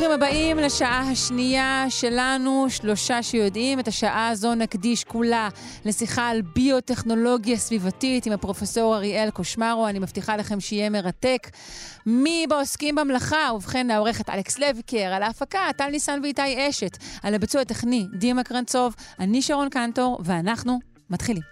ברוכים הבאים לשעה השנייה שלנו, שלושה שיודעים. את השעה הזו נקדיש כולה לשיחה על ביוטכנולוגיה סביבתית עם הפרופסור אריאל קושמרו. אני מבטיחה לכם שיהיה מרתק. מי בעוסקים במלאכה? ובכן, העורכת אלכס לויקר, על ההפקה, טל ניסן ואיתי אשת, על הביצוע הטכני, דימה קרנצוב, אני שרון קנטור, ואנחנו מתחילים.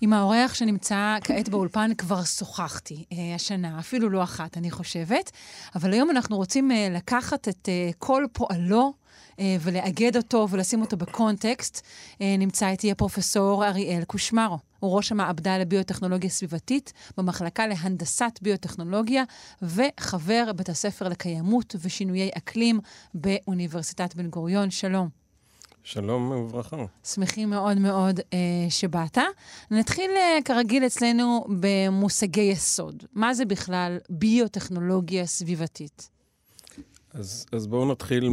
עם האורח שנמצא כעת באולפן כבר שוחחתי אה, השנה, אפילו לא אחת, אני חושבת. אבל היום אנחנו רוצים אה, לקחת את אה, כל פועלו אה, ולאגד אותו ולשים אותו בקונטקסט. אה, נמצא איתי הפרופסור אריאל קושמרו. הוא ראש המעבדה לביוטכנולוגיה סביבתית במחלקה להנדסת ביוטכנולוגיה וחבר בית הספר לקיימות ושינויי אקלים באוניברסיטת בן גוריון. שלום. שלום וברכה. שמחים מאוד מאוד אה, שבאת. נתחיל אה, כרגיל אצלנו במושגי יסוד. מה זה בכלל ביוטכנולוגיה סביבתית? אז, אז בואו נתחיל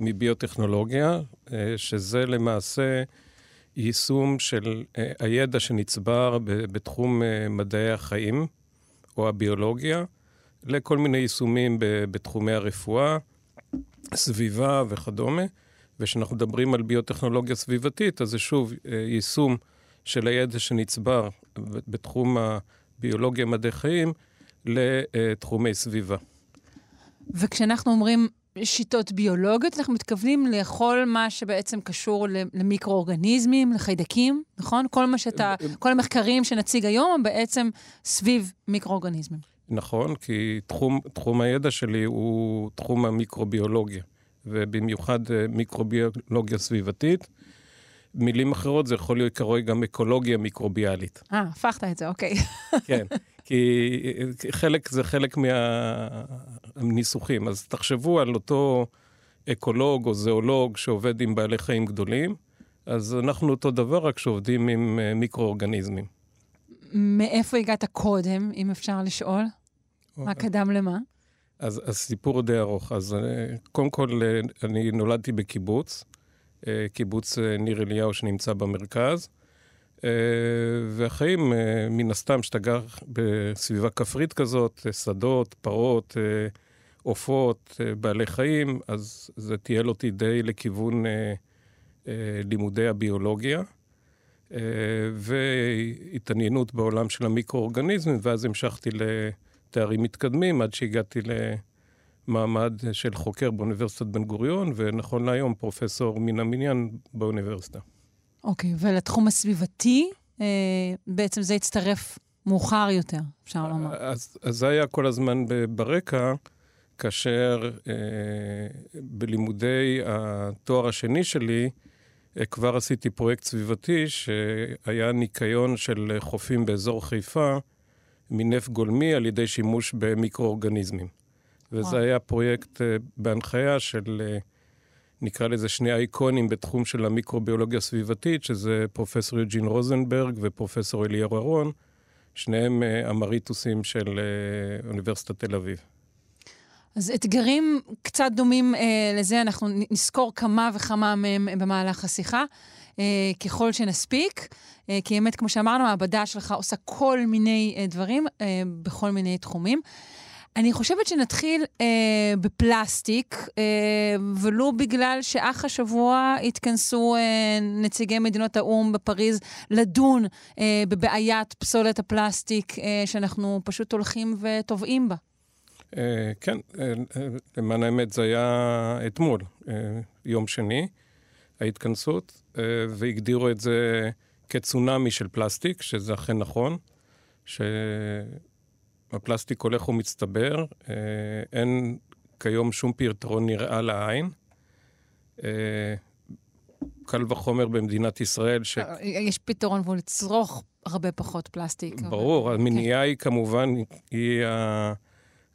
מביוטכנולוגיה, אה, שזה למעשה יישום של אה, הידע שנצבר ב, בתחום אה, מדעי החיים או הביולוגיה, לכל מיני יישומים ב, בתחומי הרפואה, סביבה וכדומה. וכשאנחנו מדברים על ביוטכנולוגיה סביבתית, אז זה שוב אה, יישום של הידע שנצבר בתחום הביולוגיה מדעי חיים לתחומי סביבה. וכשאנחנו אומרים שיטות ביולוגיות, אנחנו מתכוונים לכל מה שבעצם קשור למיקרואורגניזמים, לחיידקים, נכון? כל מה שאתה, כל המחקרים שנציג היום הם בעצם סביב מיקרואורגניזמים. נכון, כי תחום, תחום הידע שלי הוא תחום המיקרוביולוגיה. ובמיוחד אה, מיקרוביולוגיה סביבתית. מילים אחרות, זה יכול להיות קרוי גם אקולוגיה מיקרוביאלית. אה, הפכת את זה, אוקיי. כן, כי חלק, זה חלק מהניסוחים. אז תחשבו על אותו אקולוג או זואולוג שעובד עם בעלי חיים גדולים, אז אנחנו אותו דבר, רק שעובדים עם אה, מיקרואורגניזמים. מאיפה הגעת קודם, אם אפשר לשאול? מה קדם למה? אז הסיפור די ארוך. אז אה, קודם כל, אה, אני נולדתי בקיבוץ, אה, קיבוץ ניר אליהו שנמצא במרכז, והחיים, מן הסתם, שאתה גר בסביבה כפרית כזאת, שדות, פרות, עופות, בעלי חיים, אז זה טייל אותי די לכיוון לימודי הביולוגיה. והתעניינות בעולם של המיקרואורגניזמים, ואז המשכתי תארים מתקדמים עד שהגעתי למעמד של חוקר באוניברסיטת בן גוריון, ונכון להיום פרופסור מן המניין באוניברסיטה. אוקיי, okay, ולתחום הסביבתי, אה, בעצם זה הצטרף מאוחר יותר, אפשר לומר. אז, אז זה היה כל הזמן ברקע, כאשר אה, בלימודי התואר השני שלי, אה, כבר עשיתי פרויקט סביבתי שהיה ניקיון של חופים באזור חיפה, מנפט גולמי על ידי שימוש במיקרואורגניזמים. וזה היה פרויקט uh, בהנחיה של, uh, נקרא לזה שני אייקונים בתחום של המיקרוביולוגיה הסביבתית, שזה פרופסור יוג'ין רוזנברג ופרופסור אליהו אהרון, שניהם uh, אמריטוסים של אוניברסיטת תל אביב. אז אתגרים קצת דומים אה, לזה, אנחנו נזכור כמה וכמה מהם במהלך השיחה. אה, ככל שנספיק, אה, כי באמת, כמו שאמרנו, המעבדה שלך עושה כל מיני אה, דברים אה, בכל מיני תחומים. אני חושבת שנתחיל אה, בפלסטיק, אה, ולו בגלל שאך השבוע התכנסו אה, נציגי מדינות האו"ם בפריז לדון אה, בבעיית פסולת הפלסטיק אה, שאנחנו פשוט הולכים וטובעים בה. אה, כן, אה, אה, למען האמת זה היה אתמול, אה, יום שני, ההתכנסות. אה, והגדירו את זה כצונאמי של פלסטיק, שזה אכן נכון, שהפלסטיק הולך ומצטבר, אה, אין כיום שום פתרון נראה לעין. אה, קל וחומר במדינת ישראל ש... יש פתרון והוא לצרוך הרבה פחות פלסטיק. ברור, אבל... המניעה כן. היא כמובן, היא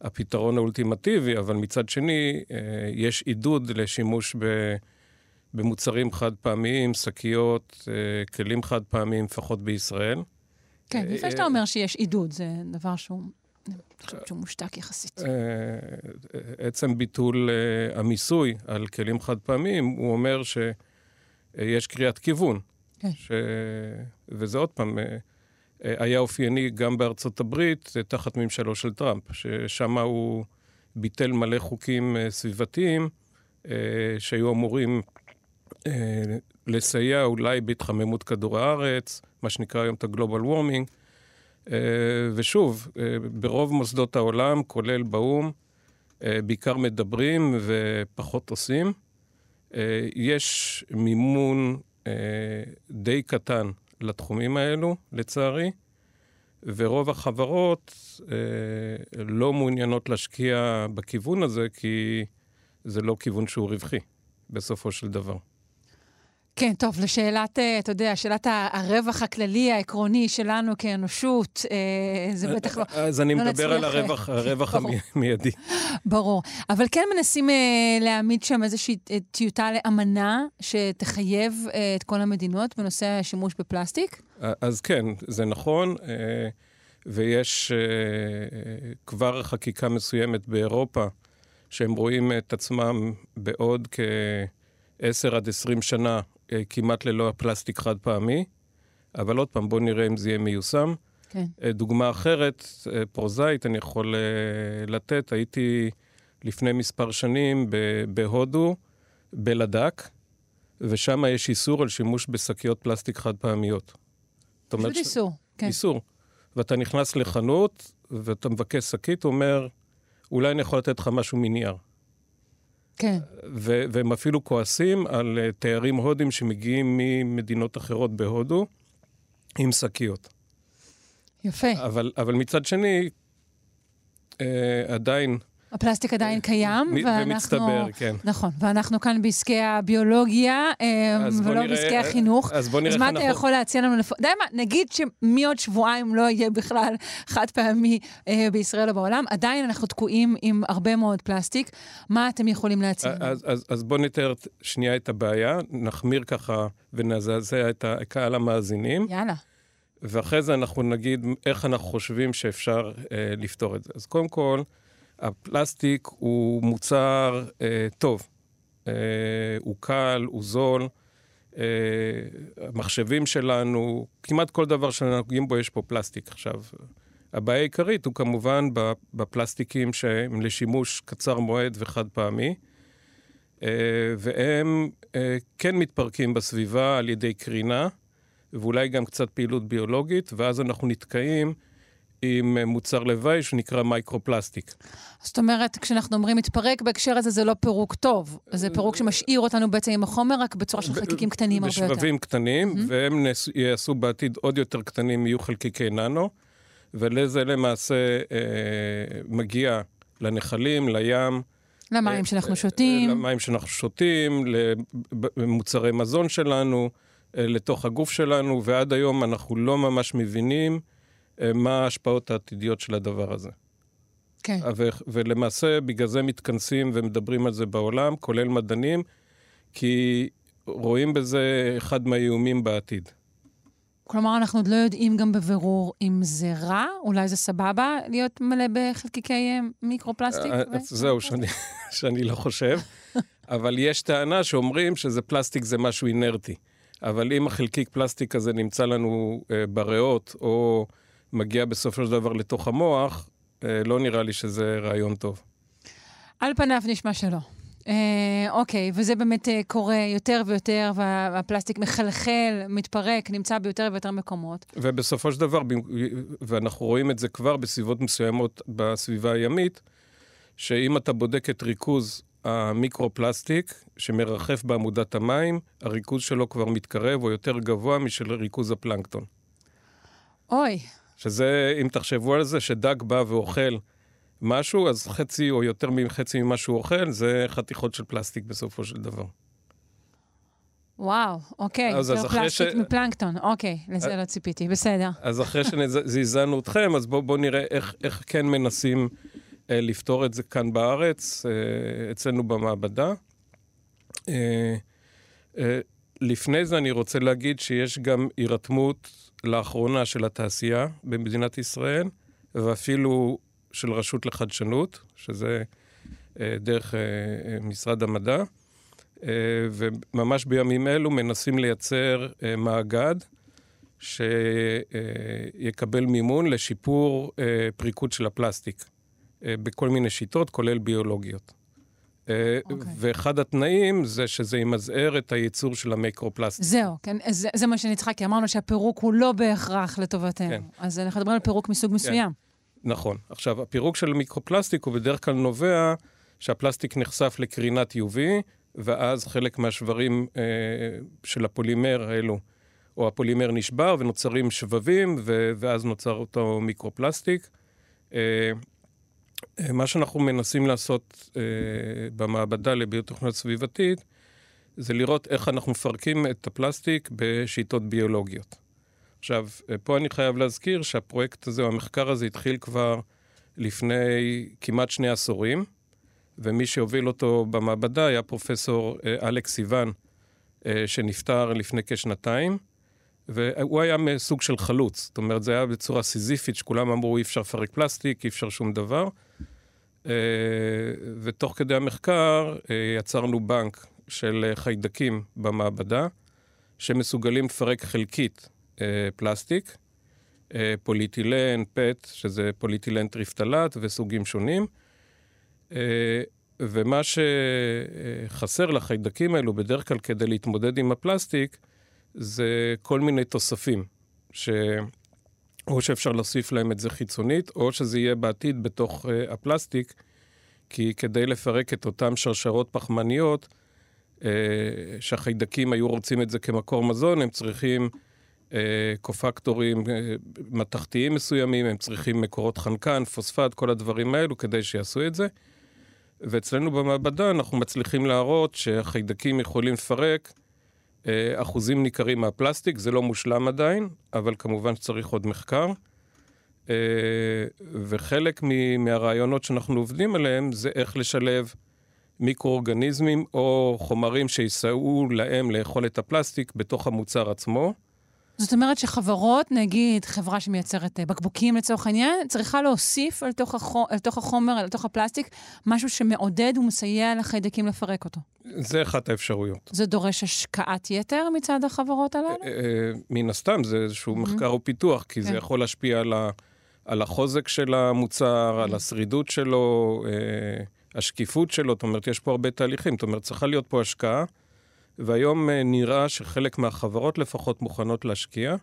הפתרון האולטימטיבי, אבל מצד שני, יש עידוד לשימוש ב... במוצרים חד פעמיים, שקיות, אה, כלים חד פעמיים, לפחות בישראל. כן, לפני שאתה אומר שיש עידוד, זה דבר שהוא, אני חושבת שהוא מושתק יחסית. עצם ביטול המיסוי על כלים חד פעמיים, הוא אומר שיש קריאת כיוון. כן. ש... וזה עוד פעם, היה אופייני גם בארצות הברית, תחת ממשלו של טראמפ, ששם הוא ביטל מלא חוקים סביבתיים שהיו אמורים לסייע אולי בהתחממות כדור הארץ, מה שנקרא היום את ה-Global Warming. ושוב, ברוב מוסדות העולם, כולל באו"ם, בעיקר מדברים ופחות עושים. יש מימון די קטן לתחומים האלו, לצערי, ורוב החברות לא מעוניינות להשקיע בכיוון הזה, כי זה לא כיוון שהוא רווחי, בסופו של דבר. כן, טוב, לשאלת, אתה יודע, שאלת הרווח הכללי, העקרוני שלנו כאנושות, זה בטח לא... אז אני לא מדבר על הרווח, הרווח המיידי. ברור. אבל כן מנסים להעמיד שם איזושהי טיוטה לאמנה שתחייב את כל המדינות בנושא השימוש בפלסטיק? אז כן, זה נכון, ויש כבר חקיקה מסוימת באירופה, שהם רואים את עצמם בעוד כ-10 עד 20 שנה כמעט ללא הפלסטיק חד פעמי, אבל עוד פעם, בואו נראה אם זה יהיה מיושם. כן. דוגמה אחרת, פרוזאית, אני יכול לתת, הייתי לפני מספר שנים בהודו, בלדק, ושם יש איסור על שימוש בשקיות פלסטיק חד פעמיות. פשוט איסור, כן. איסור. ואתה נכנס לחנות, ואתה מבקש שקית, הוא אומר, אולי אני יכול לתת לך משהו מנייר. כן. ו- והם אפילו כועסים על uh, תיירים הודים שמגיעים ממדינות אחרות בהודו עם שקיות. יפה. אבל, אבל מצד שני, uh, עדיין... הפלסטיק עדיין קיים, ואנחנו... ומצטבר, כן. נכון, ואנחנו כאן בעסקי הביולוגיה, ולא נראה, בעסקי החינוך. אז בוא נראה אז מה אתה יכול להציע לנו? לפ... די מה, נגיד שמעוד שבועיים לא יהיה בכלל חד פעמי אה, בישראל או בעולם, עדיין אנחנו תקועים עם הרבה מאוד פלסטיק. מה אתם יכולים להציע לנו? אז, אז, אז בוא נתאר שנייה את הבעיה, נחמיר ככה ונזעזע את הקהל המאזינים. יאללה. ואחרי זה אנחנו נגיד איך אנחנו חושבים שאפשר אה, לפתור את זה. אז קודם כל, הפלסטיק הוא מוצר אה, טוב. אה, הוא קל, הוא זול. אה, המחשבים שלנו, כמעט כל דבר שאנחנו נוגעים בו יש פה פלסטיק. עכשיו, הבעיה העיקרית הוא כמובן בפלסטיקים שהם לשימוש קצר מועד וחד פעמי, אה, והם אה, כן מתפרקים בסביבה על ידי קרינה, ואולי גם קצת פעילות ביולוגית, ואז אנחנו נתקעים עם מוצר לוואי שנקרא מייקרופלסטיק. זאת אומרת, כשאנחנו אומרים מתפרק בהקשר הזה, זה לא פירוק טוב. זה פירוק שמשאיר אותנו בעצם עם החומר, רק בצורה של חלקיקים קטנים הרבה יותר. בשבבים קטנים. והם יעשו בעתיד עוד יותר קטנים, יהיו חלקיקי ננו, ולזה למעשה אה, מגיע לנחלים, לים. למים אה, שאנחנו שותים. למים שאנחנו שותים, למוצרי מזון שלנו, אה, לתוך הגוף שלנו, ועד היום אנחנו לא ממש מבינים אה, מה ההשפעות העתידיות של הדבר הזה. כן. ו- ולמעשה, בגלל זה מתכנסים ומדברים על זה בעולם, כולל מדענים, כי רואים בזה אחד מהאיומים בעתיד. כלומר, אנחנו עוד לא יודעים גם בבירור אם זה רע, אולי זה סבבה להיות מלא בחלקיקי אה, מיקרופלסטיק? ו... זהו, שאני, שאני לא חושב. אבל יש טענה שאומרים שזה פלסטיק זה משהו אינרטי. אבל אם החלקיק פלסטיק הזה נמצא לנו אה, בריאות, או מגיע בסופו של דבר לתוך המוח, אה, לא נראה לי שזה רעיון טוב. על פניו נשמע שלא. אה, אוקיי, וזה באמת אה, קורה יותר ויותר, והפלסטיק מחלחל, מתפרק, נמצא ביותר ויותר מקומות. ובסופו של דבר, ואנחנו רואים את זה כבר בסביבות מסוימות בסביבה הימית, שאם אתה בודק את ריכוז המיקרו-פלסטיק שמרחף בעמודת המים, הריכוז שלו כבר מתקרב או יותר גבוה משל ריכוז הפלנקטון. אוי. שזה, אם תחשבו על זה, שדג בא ואוכל משהו, אז חצי או יותר מחצי ממה שהוא אוכל, זה חתיכות של פלסטיק בסופו של דבר. וואו, אוקיי, אז, אז פלסטיק ש... מפלנקטון, אוקיי, לזה אז, לא ציפיתי, בסדר. אז אחרי שזיזנו אתכם, אז בואו בוא נראה איך, איך כן מנסים לפתור את זה כאן בארץ, אצלנו במעבדה. לפני זה אני רוצה להגיד שיש גם הירתמות לאחרונה של התעשייה במדינת ישראל, ואפילו של רשות לחדשנות, שזה דרך משרד המדע. וממש בימים אלו מנסים לייצר מאגד שיקבל מימון לשיפור פריקות של הפלסטיק בכל מיני שיטות, כולל ביולוגיות. אוקיי. אוקיי. ואחד התנאים זה שזה ימזער את הייצור של המיקרופלסטיק. זהו, כן, זה, זה מה שאני צריכה, כי אמרנו שהפירוק הוא לא בהכרח לטובתנו. כן. אז אנחנו מדברים על פירוק מסוג כן. מסוים. נכון. עכשיו, הפירוק של המיקרופלסטיק הוא בדרך כלל נובע שהפלסטיק נחשף לקרינת UV, ואז חלק מהשברים אה, של הפולימר האלו, או הפולימר נשבר ונוצרים שבבים, ו- ואז נוצר אותו מיקרופלסטיק. אה, אה, מה שאנחנו מנסים לעשות אה, במעבדה לביוטכנולוגיה סביבתית, זה לראות איך אנחנו מפרקים את הפלסטיק בשיטות ביולוגיות. עכשיו, אה, פה אני חייב להזכיר שהפרויקט הזה, או המחקר הזה, התחיל כבר לפני כמעט שני עשורים. ומי שהוביל אותו במעבדה היה פרופסור אה, אלכס סיוון, אה, שנפטר לפני כשנתיים, והוא היה מסוג של חלוץ. זאת אומרת, זה היה בצורה סיזיפית, שכולם אמרו, אי אפשר לפרק פלסטיק, אי אפשר שום דבר. אה, ותוך כדי המחקר יצרנו בנק של חיידקים במעבדה, שמסוגלים לפרק חלקית פלסטיק, פוליטילן, PET, שזה פוליטילן טריפטלט וסוגים שונים. אה, ומה שחסר לחיידקים האלו בדרך כלל כדי להתמודד עם הפלסטיק, זה כל מיני תוספים, ש... או שאפשר להוסיף להם את זה חיצונית, או שזה יהיה בעתיד בתוך uh, הפלסטיק, כי כדי לפרק את אותן שרשרות פחמניות, uh, שהחיידקים היו רוצים את זה כמקור מזון, הם צריכים uh, קופקטורים uh, מתכתיים מסוימים, הם צריכים מקורות חנקן, פוספט, כל הדברים האלו, כדי שיעשו את זה. ואצלנו במעבדה אנחנו מצליחים להראות שהחיידקים יכולים לפרק אחוזים ניכרים מהפלסטיק, זה לא מושלם עדיין, אבל כמובן שצריך עוד מחקר. אה, וחלק מהרעיונות שאנחנו עובדים עליהם זה איך לשלב מיקרואורגניזמים או חומרים שיסייעו להם לאכול את הפלסטיק בתוך המוצר עצמו. זאת אומרת שחברות, נגיד חברה שמייצרת אה, בקבוקים לצורך העניין, צריכה להוסיף על תוך, החומר, על תוך החומר, על תוך הפלסטיק, משהו שמעודד ומסייע לחיידקים לפרק אותו. זה אחת האפשרויות. זה דורש השקעת יתר מצד החברות הללו? אה, אה, מן הסתם, זה איזשהו מחקר או פיתוח, כי זה כן. יכול להשפיע על, ה, על החוזק של המוצר, על השרידות שלו, השקיפות שלו, זאת אומרת, יש פה הרבה תהליכים. זאת אומרת, צריכה להיות פה השקעה. והיום אה, נראה שחלק מהחברות לפחות מוכנות להשקיע.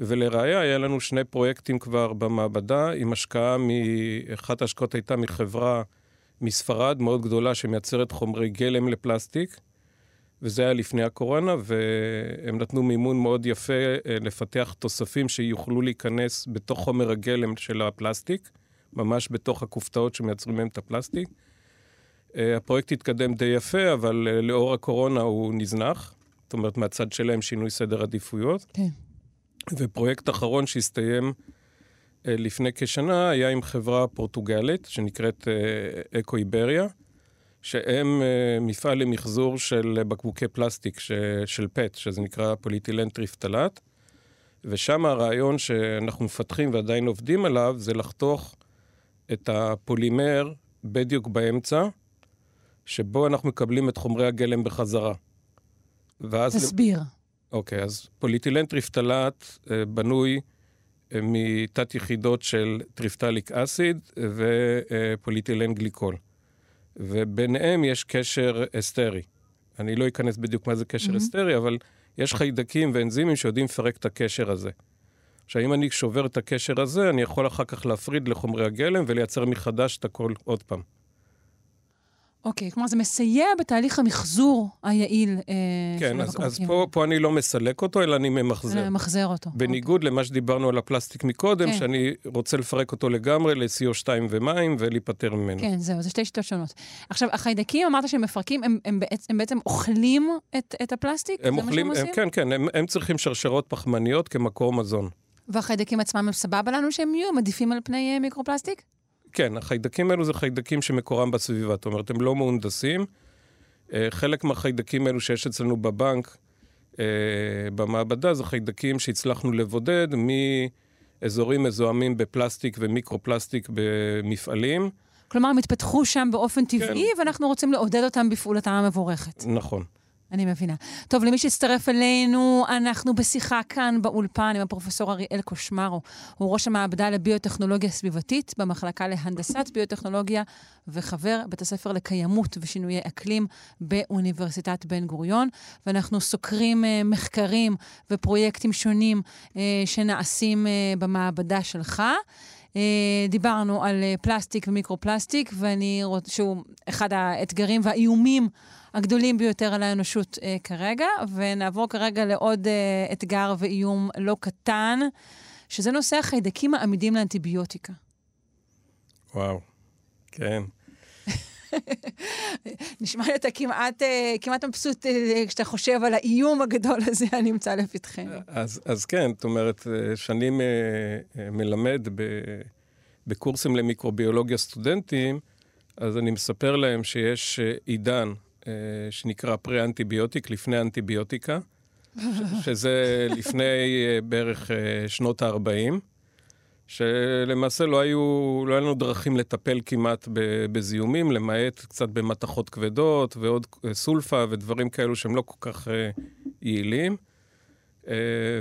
ולראיה, היה לנו שני פרויקטים כבר במעבדה, עם השקעה, מ... אחת ההשקעות הייתה מחברה מספרד מאוד גדולה שמייצרת חומרי גלם לפלסטיק, וזה היה לפני הקורונה, והם נתנו מימון מאוד יפה אה, לפתח תוספים שיוכלו להיכנס בתוך חומר הגלם של הפלסטיק, ממש בתוך הכופתאות שמייצרים מהם את הפלסטיק. אה, הפרויקט התקדם די יפה, אבל אה, לאור הקורונה הוא נזנח. זאת אומרת, מהצד שלהם שינוי סדר עדיפויות. כן. ופרויקט אחרון שהסתיים אה, לפני כשנה היה עם חברה פורטוגלית שנקראת Eco Ibéria, שהם מפעל למחזור של בקבוקי פלסטיק ש, של PET, שזה נקרא פוליטילן טריפטלט. ושם הרעיון שאנחנו מפתחים ועדיין עובדים עליו זה לחתוך את הפולימר בדיוק באמצע, שבו אנחנו מקבלים את חומרי הגלם בחזרה. ואז... תסביר. אוקיי, אז פוליאתילן טרפתלט אה, בנוי אה, מתת יחידות של terephthalic acid ופוליאתילן גליקול. וביניהם יש קשר אסטרי. אני לא אכנס בדיוק מה זה קשר mm-hmm. אסטרי, אבל יש חיידקים ואנזימים שיודעים לפרק את הקשר הזה. עכשיו, אם אני שובר את הקשר הזה, אני יכול אחר כך להפריד לחומרי הגלם ולייצר מחדש את הכל עוד פעם. אוקיי, כלומר זה מסייע בתהליך המחזור היעיל אה, כן, של אז, אז פה, פה אני לא מסלק אותו, אלא אני ממחזר. ממחזר אותו. בניגוד אוקיי. למה שדיברנו על הפלסטיק מקודם, כן. שאני רוצה לפרק אותו לגמרי ל-CO2 ומים ולהיפטר ממנו. כן, זהו, זה שתי שיטות שונות. עכשיו, החיידקים, אמרת שהם מפרקים, הם, הם, בעצם, הם בעצם אוכלים את, את הפלסטיק? הם אוכלים, הם, כן, כן, הם, הם צריכים שרשרות פחמניות כמקור מזון. והחיידקים עצמם הם סבבה לנו שהם יהיו? הם עדיפים על פני אה, מיקרופלסטיק? כן, החיידקים האלו זה חיידקים שמקורם בסביבה, זאת אומרת, הם לא מהונדסים. אה, חלק מהחיידקים האלו שיש אצלנו בבנק, אה, במעבדה, זה חיידקים שהצלחנו לבודד מאזורים מזוהמים בפלסטיק ומיקרו-פלסטיק במפעלים. כלומר, הם התפתחו שם באופן טבעי, כן. ואנחנו רוצים לעודד אותם בפעולתם המבורכת. נכון. אני מבינה. טוב, למי שהצטרף אלינו, אנחנו בשיחה כאן באולפן עם הפרופסור אריאל קושמרו. הוא ראש המעבדה לביוטכנולוגיה סביבתית במחלקה להנדסת ביוטכנולוגיה וחבר בית הספר לקיימות ושינויי אקלים באוניברסיטת בן גוריון. ואנחנו סוקרים uh, מחקרים ופרויקטים שונים uh, שנעשים uh, במעבדה שלך. Uh, דיברנו על uh, פלסטיק ומיקרו-פלסטיק, ואני שהוא אחד האתגרים והאיומים הגדולים ביותר על האנושות אה, כרגע, ונעבור כרגע לעוד אה, אתגר ואיום לא קטן, שזה נושא החיידקים העמידים לאנטיביוטיקה. וואו, כן. נשמע לי אתה כמעט, אה, כמעט מבסוט אה, כשאתה חושב על האיום הגדול הזה הנמצא לפתחנו. אז, אז כן, זאת אומרת, אה, שנים מלמד בקורסים למיקרוביולוגיה סטודנטים, אז אני מספר להם שיש עידן אה, שנקרא פרה-אנטיביוטיק, לפני אנטיביוטיקה, שזה לפני אה, בערך אה, שנות ה-40, שלמעשה לא היו, לא היו לנו דרכים לטפל כמעט בזיהומים, למעט קצת במתכות כבדות ועוד סולפה ודברים כאלו שהם לא כל כך יעילים.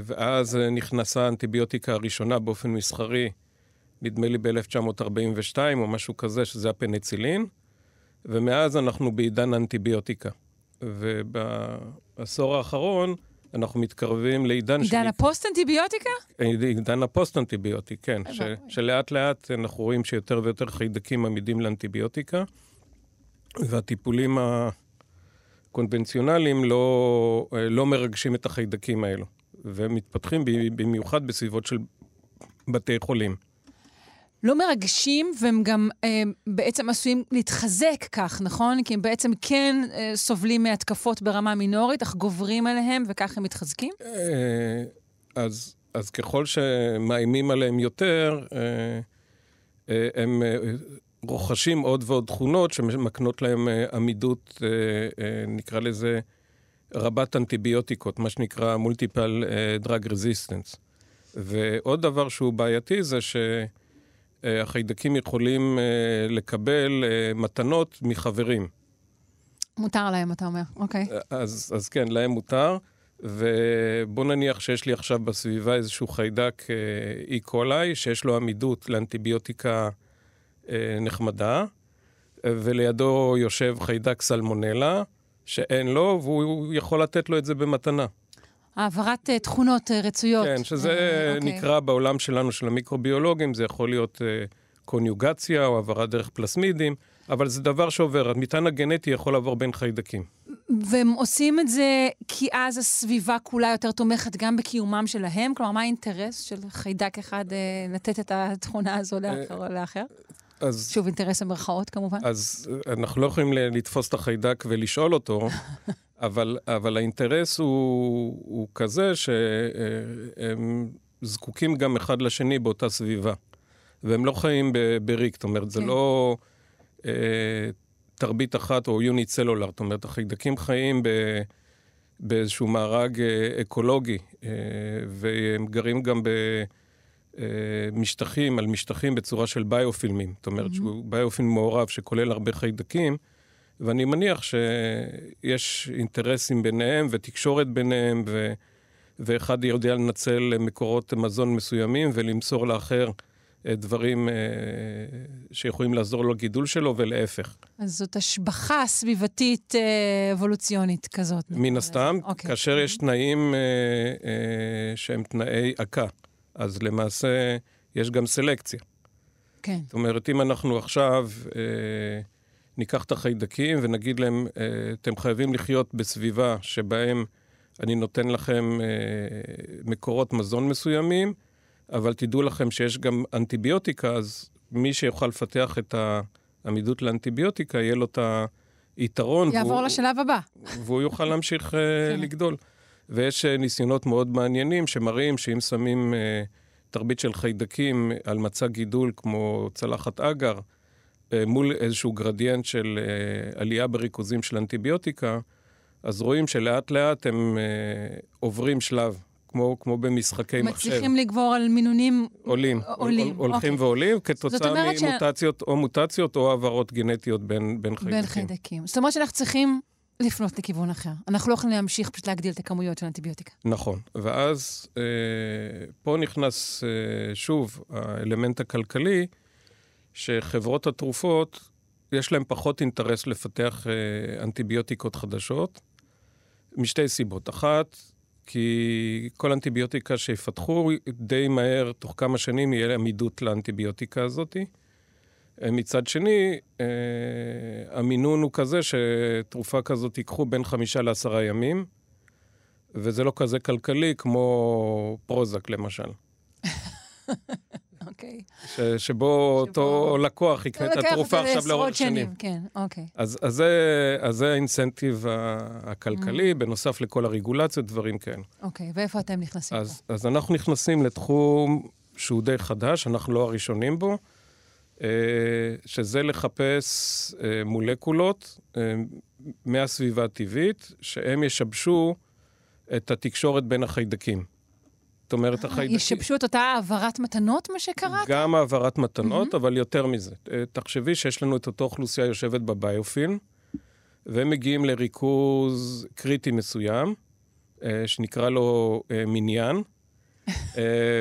ואז נכנסה האנטיביוטיקה הראשונה באופן מסחרי, נדמה לי ב-1942 או משהו כזה, שזה הפניצילין. ומאז אנחנו בעידן אנטיביוטיקה. ובעשור האחרון אנחנו מתקרבים לעידן... עידן הפוסט-אנטיביוטיקה? עידן הפוסט-אנטיביוטיק, כן. ש... שלאט לאט אנחנו רואים שיותר ויותר חיידקים עמידים לאנטיביוטיקה, והטיפולים הקונבנציונליים לא, לא מרגשים את החיידקים האלו, והם מתפתחים במיוחד בסביבות של בתי חולים. לא מרגשים, והם גם אה, בעצם עשויים להתחזק כך, נכון? כי הם בעצם כן אה, סובלים מהתקפות ברמה מינורית, אך גוברים עליהם, וכך הם מתחזקים? אה, אז, אז ככל שמאיימים עליהם יותר, אה, אה, הם אה, רוכשים עוד ועוד תכונות שמקנות להם אה, עמידות, אה, אה, נקרא לזה, רבת אנטיביוטיקות, מה שנקרא מולטיפל דרג רזיסטנס. ועוד דבר שהוא בעייתי זה ש... אה, החיידקים יכולים אה, לקבל אה, מתנות מחברים. מותר להם, אתה אומר, אוקיי. אז, אז כן, להם מותר. ובוא נניח שיש לי עכשיו בסביבה איזשהו חיידק אי קולאי, שיש לו עמידות לאנטיביוטיקה נחמדה, ולידו יושב חיידק סלמונלה, שאין לו, והוא יכול לתת לו את זה במתנה. העברת uh, תכונות uh, רצויות. כן, שזה uh, okay. נקרא בעולם שלנו, של המיקרוביולוגים, זה יכול להיות uh, קוניוגציה או העברה דרך פלסמידים, אבל זה דבר שעובר. המטען הגנטי יכול לעבור בין חיידקים. והם עושים את זה כי אז הסביבה כולה יותר תומכת גם בקיומם שלהם? כלומר, מה האינטרס של חיידק אחד uh, לתת את התכונה הזו לאחר או לאחר? אז... שוב, אינטרס במרכאות כמובן. אז אנחנו לא יכולים לתפוס את החיידק ולשאול אותו, אבל, אבל האינטרס הוא, הוא כזה שהם זקוקים גם אחד לשני באותה סביבה. והם לא חיים בריק, זאת אומרת, כן. זה לא אה, תרבית אחת או יוניט סלולר, זאת אומרת, החיידקים חיים ב, באיזשהו מארג אה, אקולוגי, אה, והם גרים גם במשטחים, אה, על משטחים בצורה של ביופילמים, זאת אומרת, mm-hmm. שהוא ביופילם מעורב שכולל הרבה חיידקים. ואני מניח שיש אינטרסים ביניהם ותקשורת ביניהם, ו... ואחד יודע לנצל מקורות מזון מסוימים ולמסור לאחר אה, דברים אה, שיכולים לעזור לו לגידול שלו, ולהפך. אז זאת השבחה סביבתית אה, אבולוציונית כזאת. מן הסתם. אוקיי. כאשר יש תנאים שהם תנאי עקה, אז למעשה יש גם סלקציה. כן. זאת אומרת, אם אנחנו עכשיו... ניקח את החיידקים ונגיד להם, אה, אתם חייבים לחיות בסביבה שבהם אני נותן לכם אה, מקורות מזון מסוימים, אבל תדעו לכם שיש גם אנטיביוטיקה, אז מי שיוכל לפתח את העמידות לאנטיביוטיקה, יהיה לו את היתרון. יעבור והוא, לשלב הבא. והוא יוכל להמשיך כן. לגדול. ויש ניסיונות מאוד מעניינים שמראים שאם שמים תרבית של חיידקים על מצע גידול כמו צלחת אגר, אה, מול איזשהו גרדיאנט של אה, עלייה בריכוזים של אנטיביוטיקה, אז רואים שלאט לאט הם אה, עוברים שלב, כמו, כמו במשחקי מחשב. מצליחים לגבור על מינונים עולים. עולים, הולכים אוקיי. ועולים כתוצאה אומרת ש- ממוטציות, או מוטציות או העברות גנטיות בין, בין חיידקים. בין חיידקים. זאת אומרת שאנחנו צריכים לפנות לכיוון אחר. אנחנו לא יכולים להמשיך פשוט להגדיל את הכמויות של אנטיביוטיקה. נכון. ואז אה, פה נכנס אה, שוב האלמנט הכלכלי, שחברות התרופות, יש להן פחות אינטרס לפתח אה, אנטיביוטיקות חדשות, משתי סיבות. אחת, כי כל אנטיביוטיקה שיפתחו, די מהר, תוך כמה שנים, יהיה עמידות לאנטיביוטיקה הזאתי. אה, מצד שני, אה, המינון הוא כזה שתרופה כזאת ייקחו בין חמישה לעשרה ימים, וזה לא כזה כלכלי כמו פרוזק, למשל. אוקיי. ש, שבו אותו לקוח יקנה את התרופה עכשיו לאורך שנים. כן, אוקיי. אז, אז, זה, אז זה האינסנטיב הכלכלי, בנוסף לכל הרגולציות, דברים כאלה. אוקיי, ואיפה אתם נכנסים אז, אז אנחנו נכנסים לתחום שהוא די חדש, אנחנו לא הראשונים בו, אה, שזה לחפש אה, מולקולות אה, מהסביבה הטבעית, שהם ישבשו את התקשורת בין החיידקים. זאת אומרת, פה? החיידקים... ישבשו את אותה העברת מתנות, מה שקראת? גם העברת מתנות, אבל יותר מזה. אה, תחשבי שיש לנו את אותה אוכלוסייה יושבת בביופילם, והם מגיעים לריכוז קריטי מסוים, אה, שנקרא לו אה, מניין, אה,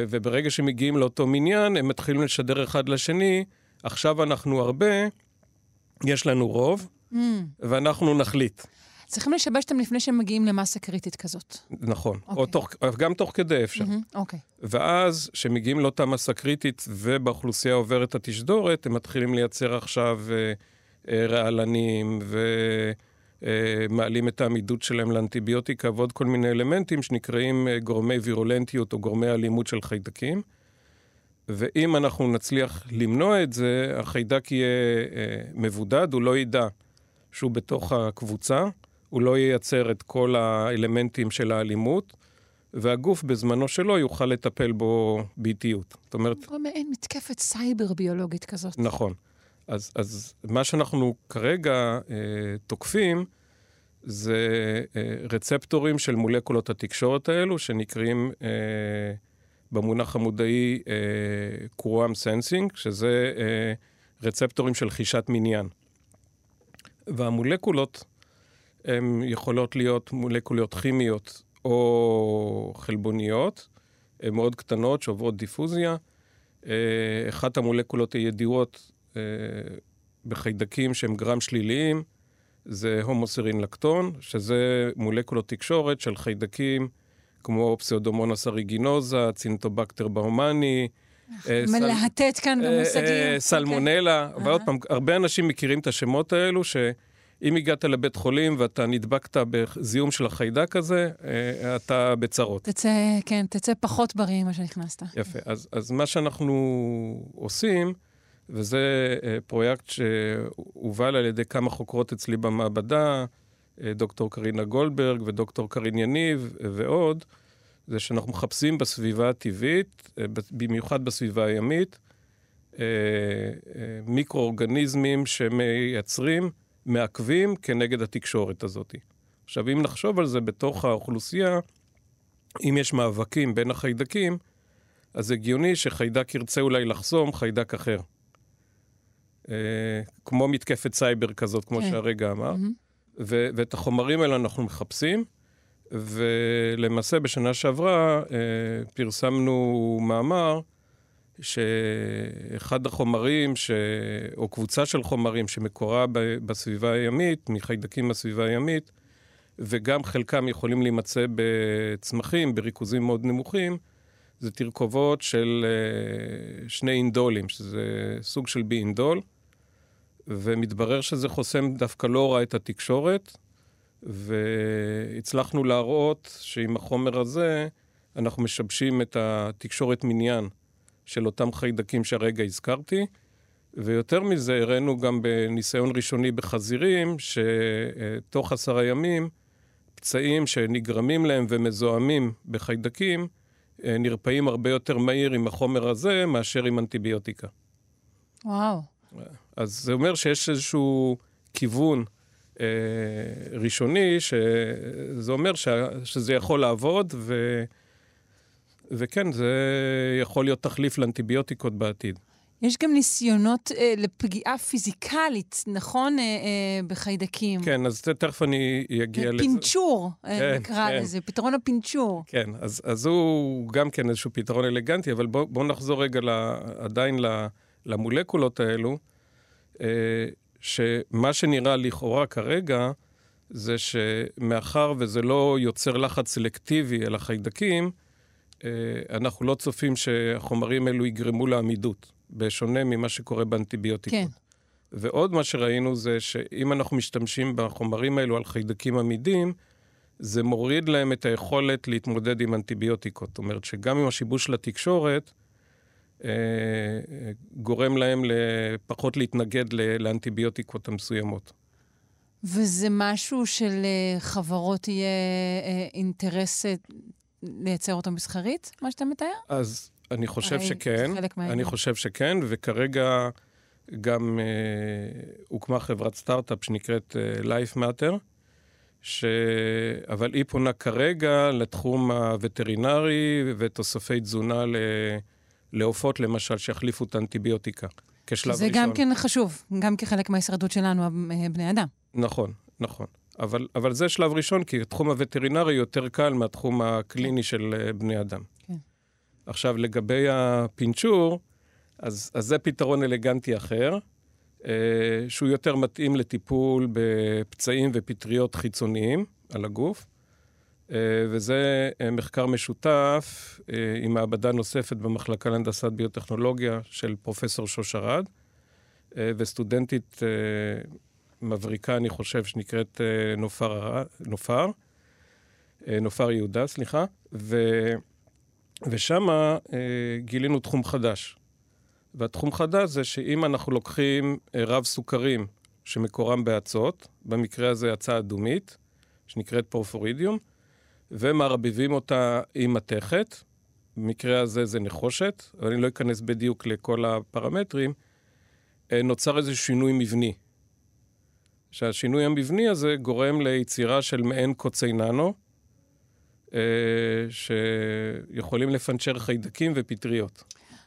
וברגע שמגיעים לאותו מניין, הם מתחילים לשדר אחד לשני, עכשיו אנחנו הרבה, יש לנו רוב, Mm. ואנחנו נחליט. צריכים לשבש אותם לפני שהם מגיעים למסה קריטית כזאת. נכון. או אוקיי. תוך, גם תוך כדי אפשר. אוקיי. ואז, כשמגיעים לאותה מסה קריטית ובאוכלוסייה עוברת התשדורת, הם מתחילים לייצר עכשיו אה, אה, רעלנים ומעלים את העמידות שלהם לאנטיביוטיקה ועוד כל מיני אלמנטים שנקראים אה, גורמי וירולנטיות או גורמי אלימות של חיידקים. ואם אנחנו נצליח למנוע את זה, החיידק יהיה אה, מבודד, הוא לא ידע שהוא בתוך הקבוצה, הוא לא ייצר את כל האלמנטים של האלימות, והגוף בזמנו שלו יוכל לטפל בו באיטיות. זאת אומרת, מעין מתקפת סייבר ביולוגית כזאת. נכון. אז, אז מה שאנחנו כרגע אה, תוקפים זה אה, רצפטורים של מולקולות התקשורת האלו, שנקראים אה, במונח המודעי אה, quorum sensing, שזה אה, רצפטורים של חישת מניין. והמולקולות הן יכולות להיות מולקולות כימיות או חלבוניות, הן מאוד קטנות שעוברות דיפוזיה. אה, אחת המולקולות הידועות אה, בחיידקים שהם גרם שליליים זה homoserine lactone, שזה מולקולות תקשורת של חיידקים כמו פסאודומונוס אריגינוזה, צינטובקטר באומני, אה, מלהטט כאן במושגים. סלמונלה, אוקיי. ועוד פעם, הרבה אנשים מכירים את השמות האלו, שאם הגעת לבית חולים ואתה נדבקת בזיהום של החיידק הזה, אה, אתה בצרות. תצא, כן, תצא פחות בריא ממה שנכנסת. יפה. אז, אז מה שאנחנו עושים, וזה אה, פרויקט שהובל על ידי כמה חוקרות אצלי במעבדה, אה, דוקטור קרינה גולדברג ודוקטור קרין יניב ועוד, זה שאנחנו מחפשים בסביבה הטבעית, במיוחד בסביבה הימית, מיקרואורגניזמים שמייצרים, מעכבים כנגד התקשורת הזאת. עכשיו, אם נחשוב על זה בתוך האוכלוסייה, אם יש מאבקים בין החיידקים, אז הגיוני שחיידק ירצה אולי לחסום חיידק אחר. אה, כמו מתקפת סייבר כזאת, כמו כן. שהרגע אמר. מהמם. ו- ואת החומרים האלה אנחנו מחפשים, ולמעשה בשנה שעברה אה, פרסמנו מאמר שאחד החומרים, ש... או קבוצה של חומרים שמקורה ב- בסביבה הימית, מחיידקים בסביבה הימית, וגם חלקם יכולים להימצא בצמחים בריכוזים מאוד נמוכים, זה תרכובות של אה, שני אינדולים, שזה סוג של בי אינדול, ומתברר שזה חוסם דווקא לא רע את התקשורת, והצלחנו להראות שעם החומר הזה אנחנו משבשים את התקשורת מניין של אותם חיידקים שהרגע הזכרתי, ויותר מזה, הראינו גם בניסיון ראשוני בחזירים, שתוך עשרה ימים, פצעים שנגרמים להם ומזוהמים בחיידקים, אה, נרפאים הרבה יותר מהיר עם החומר הזה מאשר עם אנטיביוטיקה. וואו. אז זה אומר שיש איזשהו כיוון אה, ראשוני, שזה אומר ש, שזה יכול לעבוד, ו, וכן, זה יכול להיות תחליף לאנטיביוטיקות בעתיד. יש גם ניסיונות אה, לפגיעה פיזיקלית, נכון? אה, אה, בחיידקים. כן, אז תכף אני אגיע לזה. פינצ'ור, אה, כן, נקרא כן. לזה, פתרון הפינצ'ור. כן, אז, אז הוא גם כן איזשהו פתרון אלגנטי, אבל בואו בוא נחזור רגע ל, עדיין למולקולות האלו, אה, שמה שנראה לכאורה כרגע, זה שמאחר וזה לא יוצר לחץ סלקטיבי על החיידקים, אנחנו לא צופים שהחומרים האלו יגרמו לעמידות. בשונה ממה שקורה באנטיביוטיקות. כן. ועוד מה שראינו זה שאם אנחנו משתמשים בחומרים האלו על חיידקים עמידים, זה מוריד להם את היכולת להתמודד עם אנטיביוטיקות. זאת אומרת שגם עם השיבוש לתקשורת, אה, גורם להם פחות להתנגד לאנטיביוטיקות המסוימות. וזה משהו שלחברות יהיה אה, אינטרס אה, לייצר אותו מסחרית, מה שאתה מתאר? אז אני חושב שכן. אני חושב שכן, וכרגע גם אה, הוקמה חברת סטארט-אפ שנקראת אה, Life Matter, ש... אבל היא פונה כרגע לתחום הווטרינרי ותוספי תזונה ל... לעופות, למשל, שיחליפו את האנטיביוטיקה, כשלב זה ראשון. זה גם כן חשוב, גם כחלק מההישרדות שלנו, אה, בני אדם. נכון, נכון. אבל, אבל זה שלב ראשון, כי התחום הווטרינרי יותר קל מהתחום הקליני כן. של אה, בני אדם. עכשיו, לגבי הפינצ'ור, אז, אז זה פתרון אלגנטי אחר, אה, שהוא יותר מתאים לטיפול בפצעים ופטריות חיצוניים על הגוף. אה, וזה אה, מחקר משותף אה, עם מעבדה נוספת במחלקה להנדסת ביוטכנולוגיה של פרופסור שוש ארד, אה, וסטודנטית אה, מבריקה, אני חושב, שנקראת אה, נופר, נופר, אה, נופר יהודה, סליחה, ו... ושם אה, גילינו תחום חדש. והתחום חדש זה שאם אנחנו לוקחים אה, רב סוכרים שמקורם באצות, במקרה הזה אצה אדומית, שנקראת פורפורידיום, ומערבבים אותה עם מתכת, במקרה הזה זה נחושת, אני לא אכנס בדיוק לכל הפרמטרים, אה, נוצר איזה שינוי מבני. שהשינוי המבני הזה גורם ליצירה של מעין קוצי ננו, אה, שיכולים לפנצ'ר חיידקים ופטריות.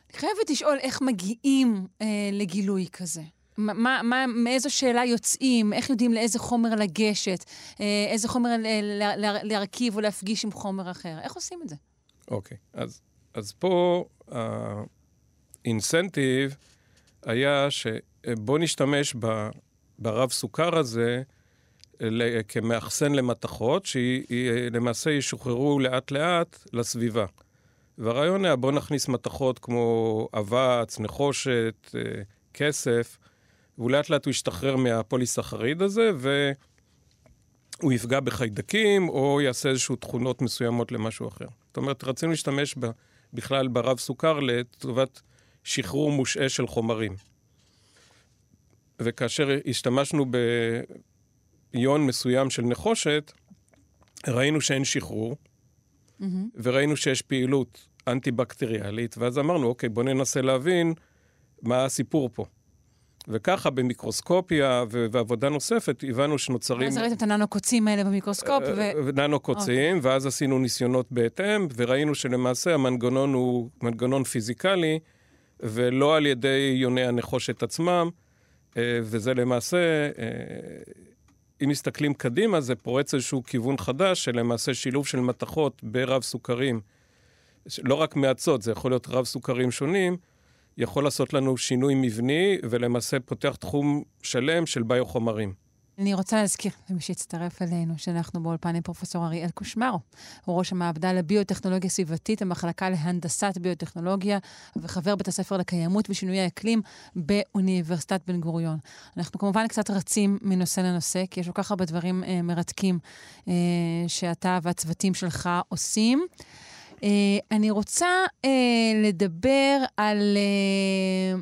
אני חייבת לשאול איך מגיעים אה, לגילוי כזה. מה, מה, מאיזו שאלה יוצאים, איך יודעים לאיזה חומר לגשת, אה, איזה חומר לה, לה, להרכיב או להפגיש עם חומר אחר. איך עושים את זה? אוקיי, okay. אז, אז פה האינסנטיב היה שבוא נשתמש ב, ברב סוכר הזה כמאחסן למתכות, שלמעשה ישוחררו לאט-לאט לסביבה. והרעיון היה בוא נכניס מתכות כמו אבץ, נחושת, אה, כסף, ולאט לאט הוא ישתחרר מהפוליסחריד הזה, והוא יפגע בחיידקים, או יעשה איזשהו תכונות מסוימות למשהו אחר. זאת אומרת, רצינו להשתמש בכלל ברב סוכר לטובת שחרור מושעה של חומרים. וכאשר השתמשנו ב... איון מסוים של נחושת, ראינו שאין שחרור, mm-hmm. וראינו שיש פעילות אנטי-בקטריאלית, ואז אמרנו, אוקיי, בואו ננסה להבין מה הסיפור פה. וככה במיקרוסקופיה ו- ועבודה נוספת הבנו שנוצרים... אז ראיתם את הננו-קוצים האלה במיקרוסקופ ו... ו... ננו-קוצים, okay. אוקיי. ואז עשינו ניסיונות בהתאם, וראינו שלמעשה המנגנון הוא מנגנון פיזיקלי, ולא על ידי יוני הנחושת עצמם, אה, וזה למעשה אם מסתכלים קדימה, זה פורץ איזשהו כיוון חדש, שלמעשה שילוב של מתכות ברב סוכרים, לא רק מאצות, זה יכול להיות רב סוכרים שונים, יכול לעשות לנו שינוי מבני, ולמעשה פותח תחום שלם של ביו-חומרים. אני רוצה להזכיר למי שהצטרף אלינו, שאנחנו באולפן עם פרופ' אריאל קושמרו. הוא ראש המעבדה לביוטכנולוגיה סביבתית, המחלקה להנדסת ביוטכנולוגיה, וחבר בית הספר לקיימות ושינויי אקלים באוניברסיטת בן גוריון. אנחנו כמובן קצת רצים מנושא לנושא, כי יש כל כך הרבה דברים אה, מרתקים אה, שאתה והצוותים שלך עושים. אה, אני רוצה אה, לדבר על, אה,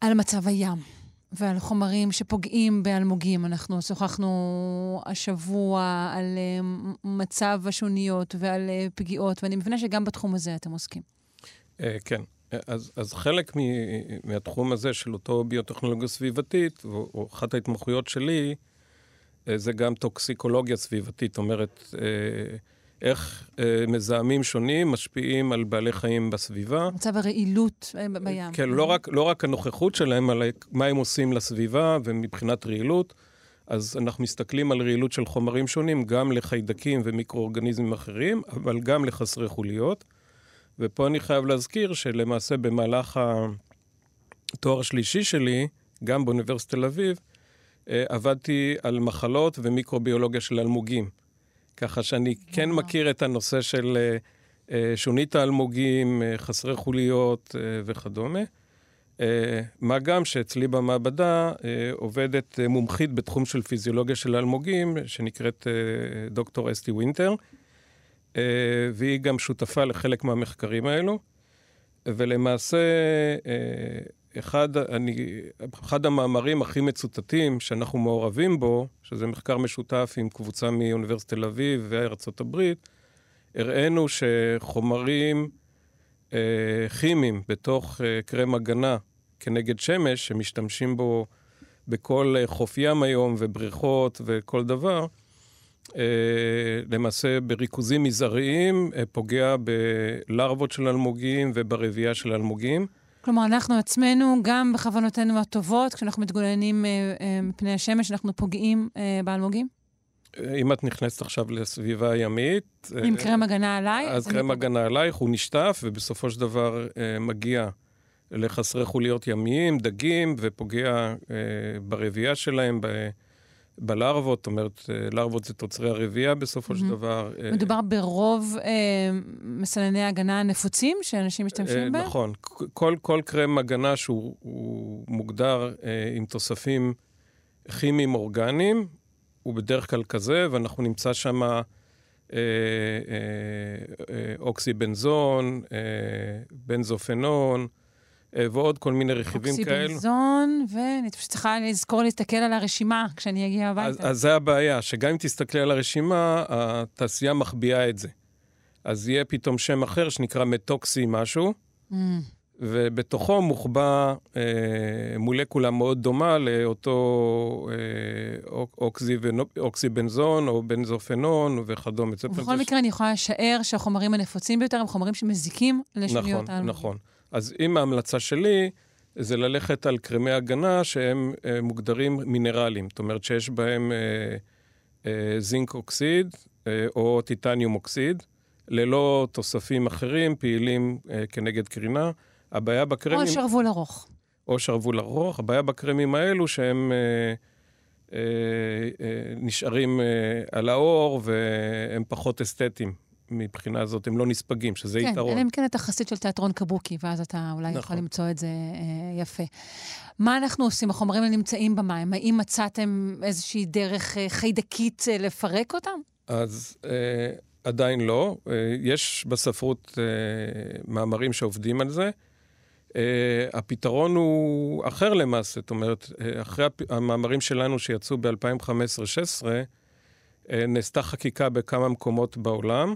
על מצב הים. ועל חומרים שפוגעים באלמוגים. אנחנו שוחחנו השבוע על uh, מצב השוניות ועל uh, פגיעות, ואני מבינה שגם בתחום הזה אתם עוסקים. Uh, כן. אז, אז חלק מ, מהתחום הזה של אותו ביוטכנולוגיה סביבתית, או, אחת ההתמחויות שלי, אה, זה גם טוקסיקולוגיה סביבתית, זאת אומרת, אה, איך אה, מזהמים שונים משפיעים על בעלי חיים בסביבה. מצב הרעילות בים. כן, לא רק, לא רק הנוכחות שלהם, אלא מה הם עושים לסביבה ומבחינת רעילות. אז אנחנו מסתכלים על רעילות של חומרים שונים, גם לחיידקים ומיקרואורגניזמים אחרים, אבל גם לחסרי חוליות. ופה אני חייב להזכיר שלמעשה במהלך התואר השלישי שלי, גם באוניברסיטת תל אביב, אה, עבדתי על מחלות ומיקרוביולוגיה של אלמוגים. ככה שאני כן מכיר את הנושא של אה, אה, שונית האלמוגים, חסרי חוליות וכדומה. מה גם שאצלי במעבדה עובדת מומחית בתחום של פיזיולוגיה של אלמוגים, שנקראת דוקטור אסטי וינטר, והיא גם שותפה לחלק מהמחקרים האלו. ולמעשה, אחד, אני, אחד המאמרים הכי מצוטטים שאנחנו מעורבים בו, שזה מחקר משותף עם קבוצה מאוניברסיטת תל אביב וארצות הברית, הראינו שחומרים אה, כימיים בתוך אה, קרם הגנה כנגד שמש, שמשתמשים בו בכל אה, חוף ים היום ובריכות וכל דבר, אה, למעשה בריכוזים מזעריים אה, פוגע בלרוות של אלמוגים וברבייה של אלמוגים. כלומר, אנחנו עצמנו, גם בכוונותינו הטובות, כשאנחנו מתגוננים אה, אה, מפני השמש, אנחנו פוגעים אה, באלמוגים? אם את נכנסת עכשיו לסביבה ימית... עם קרם הגנה עליי? אז קרם הגנה עלייך, הוא נשטף, ובסופו של דבר מגיע לחסרי חוליות ימיים, דגים, ופוגע ברבייה שלהם, בלרוות, זאת אומרת, אה, לרוות זה תוצרי הרבייה בסופו של דבר. אה, מדובר ברוב אה, מסנני הגנה הנפוצים שאנשים משתמשים אה, בהם? נכון. כל, כל קרם הגנה שהוא מוגדר אה, עם תוספים כימיים אורגניים, הוא בדרך כלל כזה, ואנחנו נמצא שם אה, אה, אה, אוקסיבנזון, אה, בנזופנון, ועוד כל מיני רכיבים כאלו. אוקסיבנזון, ואני פשוט צריכה לזכור להסתכל על הרשימה כשאני אגיע הביתה. אז, אז זה הבעיה, שגם אם תסתכלי על הרשימה, התעשייה מחביאה את זה. אז יהיה פתאום שם אחר שנקרא מטוקסי משהו, mm. ובתוכו מוחבא אה, מולקולה מאוד דומה לאותו אה, אוקסי, אוקסיבנזון או בנזופנון וכדומה. ובכל מקרה, אני יכולה לשער שהחומרים הנפוצים ביותר הם חומרים שמזיקים לשוניות נכון, האלמוגים. נכון. אז אם ההמלצה שלי זה ללכת על קרמי הגנה שהם אה, מוגדרים מינרליים, זאת אומרת שיש בהם אה, אה, זינק אוקסיד אה, או טיטניום אוקסיד, ללא תוספים אחרים פעילים אה, כנגד קרינה. הבעיה בקרמים... או שרוול ארוך. או שרוול ארוך. הבעיה בקרמים האלו שהם... אה, אה, אה, נשארים אה, על האור והם פחות אסתטיים. מבחינה זאת הם לא נספגים, שזה כן, יתרון. כן, אלא אם כן אתה חסיד של תיאטרון קבוקי, ואז אתה אולי נכון. יכול למצוא את זה אה, יפה. מה אנחנו עושים? החומרים נמצאים במים. האם מצאתם איזושהי דרך אה, חיידקית אה, לפרק אותם? אז אה, עדיין לא. אה, יש בספרות אה, מאמרים שעובדים על זה. Uh, הפתרון הוא אחר למעשה, זאת אומרת, uh, אחרי המאמרים שלנו שיצאו ב-2015-2016, uh, נעשתה חקיקה בכמה מקומות בעולם, אה,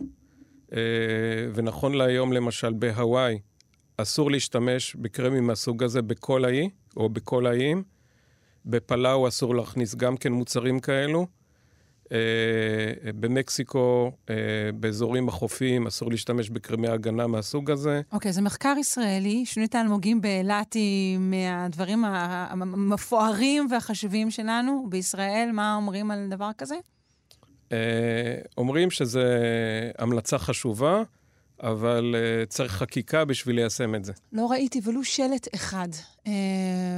ונכון להיום, למשל, בהוואי, אסור להשתמש בקרמים מהסוג הזה בכל האי, או בכל האיים. בפלאו אסור להכניס גם כן מוצרים כאלו. Uh, במקסיקו, uh, באזורים החופיים, אסור להשתמש בקרמי הגנה מהסוג הזה. אוקיי, okay, זה מחקר ישראלי. שונית האלמוגים באילת היא מהדברים המפוארים והחשובים שלנו בישראל. מה אומרים על דבר כזה? אה, אומרים שזו המלצה חשובה, אבל uh, צריך חקיקה בשביל ליישם את זה. לא ראיתי ולו שלט אחד uh,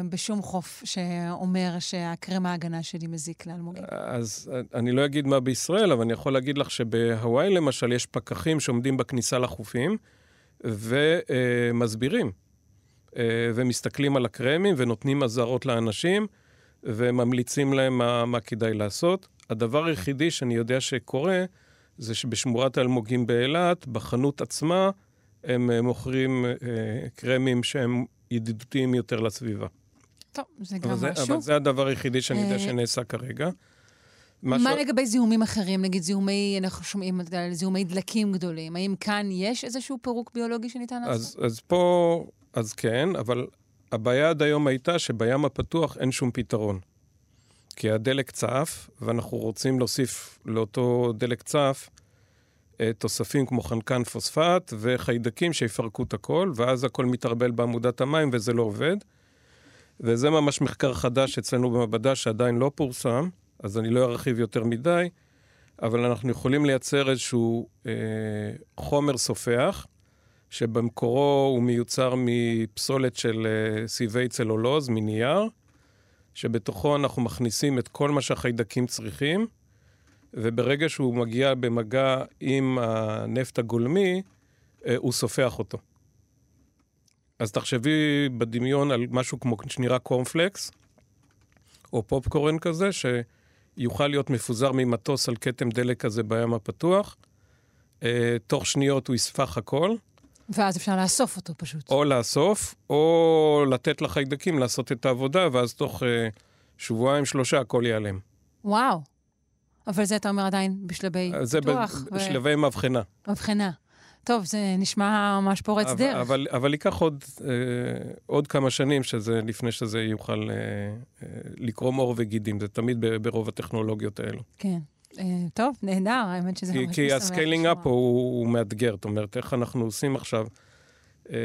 בשום חוף שאומר שהקרם ההגנה שלי מזיק לאלמוגים. אז אני לא אגיד מה בישראל, אבל אני יכול להגיד לך שבהוואי למשל יש פקחים שעומדים בכניסה לחופים ומסבירים. ומסתכלים על הקרמים ונותנים אזהרות לאנשים וממליצים להם מה, מה כדאי לעשות. הדבר היחידי שאני יודע שקורה, זה שבשמורת האלמוגים באילת, בחנות עצמה, הם אה, מוכרים אה, קרמים שהם ידידותיים יותר לסביבה. טוב, זה גם אבל משהו. אבל זה הדבר היחידי שאני יודע אה, שנעשה כרגע. מה ש... לגבי זיהומים אחרים? נגיד זיהומי, אנחנו שומעים על זיהומי דלקים גדולים. האם כאן יש איזשהו פירוק ביולוגי שניתן לעשות? אז, אז פה אז כן, אבל הבעיה עד היום הייתה שבים הפתוח אין שום פתרון. כי הדלק צף, ואנחנו רוצים להוסיף לאותו דלק צף אה, תוספים כמו חנקן פוספט וחיידקים שיפרקו את הכל, ואז הכל מתערבל בעמודת המים וזה לא עובד. וזה ממש מחקר חדש אצלנו במעבדה שעדיין לא פורסם, אז אני לא ארחיב יותר מדי, אבל אנחנו יכולים לייצר איזשהו אה, חומר סופח, שבמקורו הוא מיוצר מפסולת של אה, סיבי צלולוז, מנייר, שבתוכו אנחנו מכניסים את כל מה שהחיידקים צריכים, וברגע שהוא מגיע במגע עם הנפט הגולמי, אה, הוא סופח אותו. אז תחשבי בדמיון על משהו כמו שנראה קורנפלקס, או פופקורן כזה, שיוכל להיות מפוזר ממטוס על כתם דלק כזה בים הפתוח. אה, תוך שניות הוא יספח הכל. ואז אפשר לאסוף אותו פשוט. או לאסוף, או לתת לחיידקים לעשות את העבודה, ואז תוך אה, שבועיים, שלושה הכל ייעלם. וואו. אבל זה אתה אומר עדיין בשלבי פיתוח. זה בשלבי ו... מבחנה. מבחנה. טוב, זה נשמע ממש פורץ אבל, דרך. אבל, אבל ייקח עוד, אה, עוד כמה שנים שזה, לפני שזה יוכל אה, אה, לקרום עור וגידים. זה תמיד ברוב הטכנולוגיות האלו. כן. אה, טוב, נהדר, האמת שזה ממש כי ה scaling up הוא, מאתגר. זאת אומרת, איך אנחנו עושים עכשיו אה,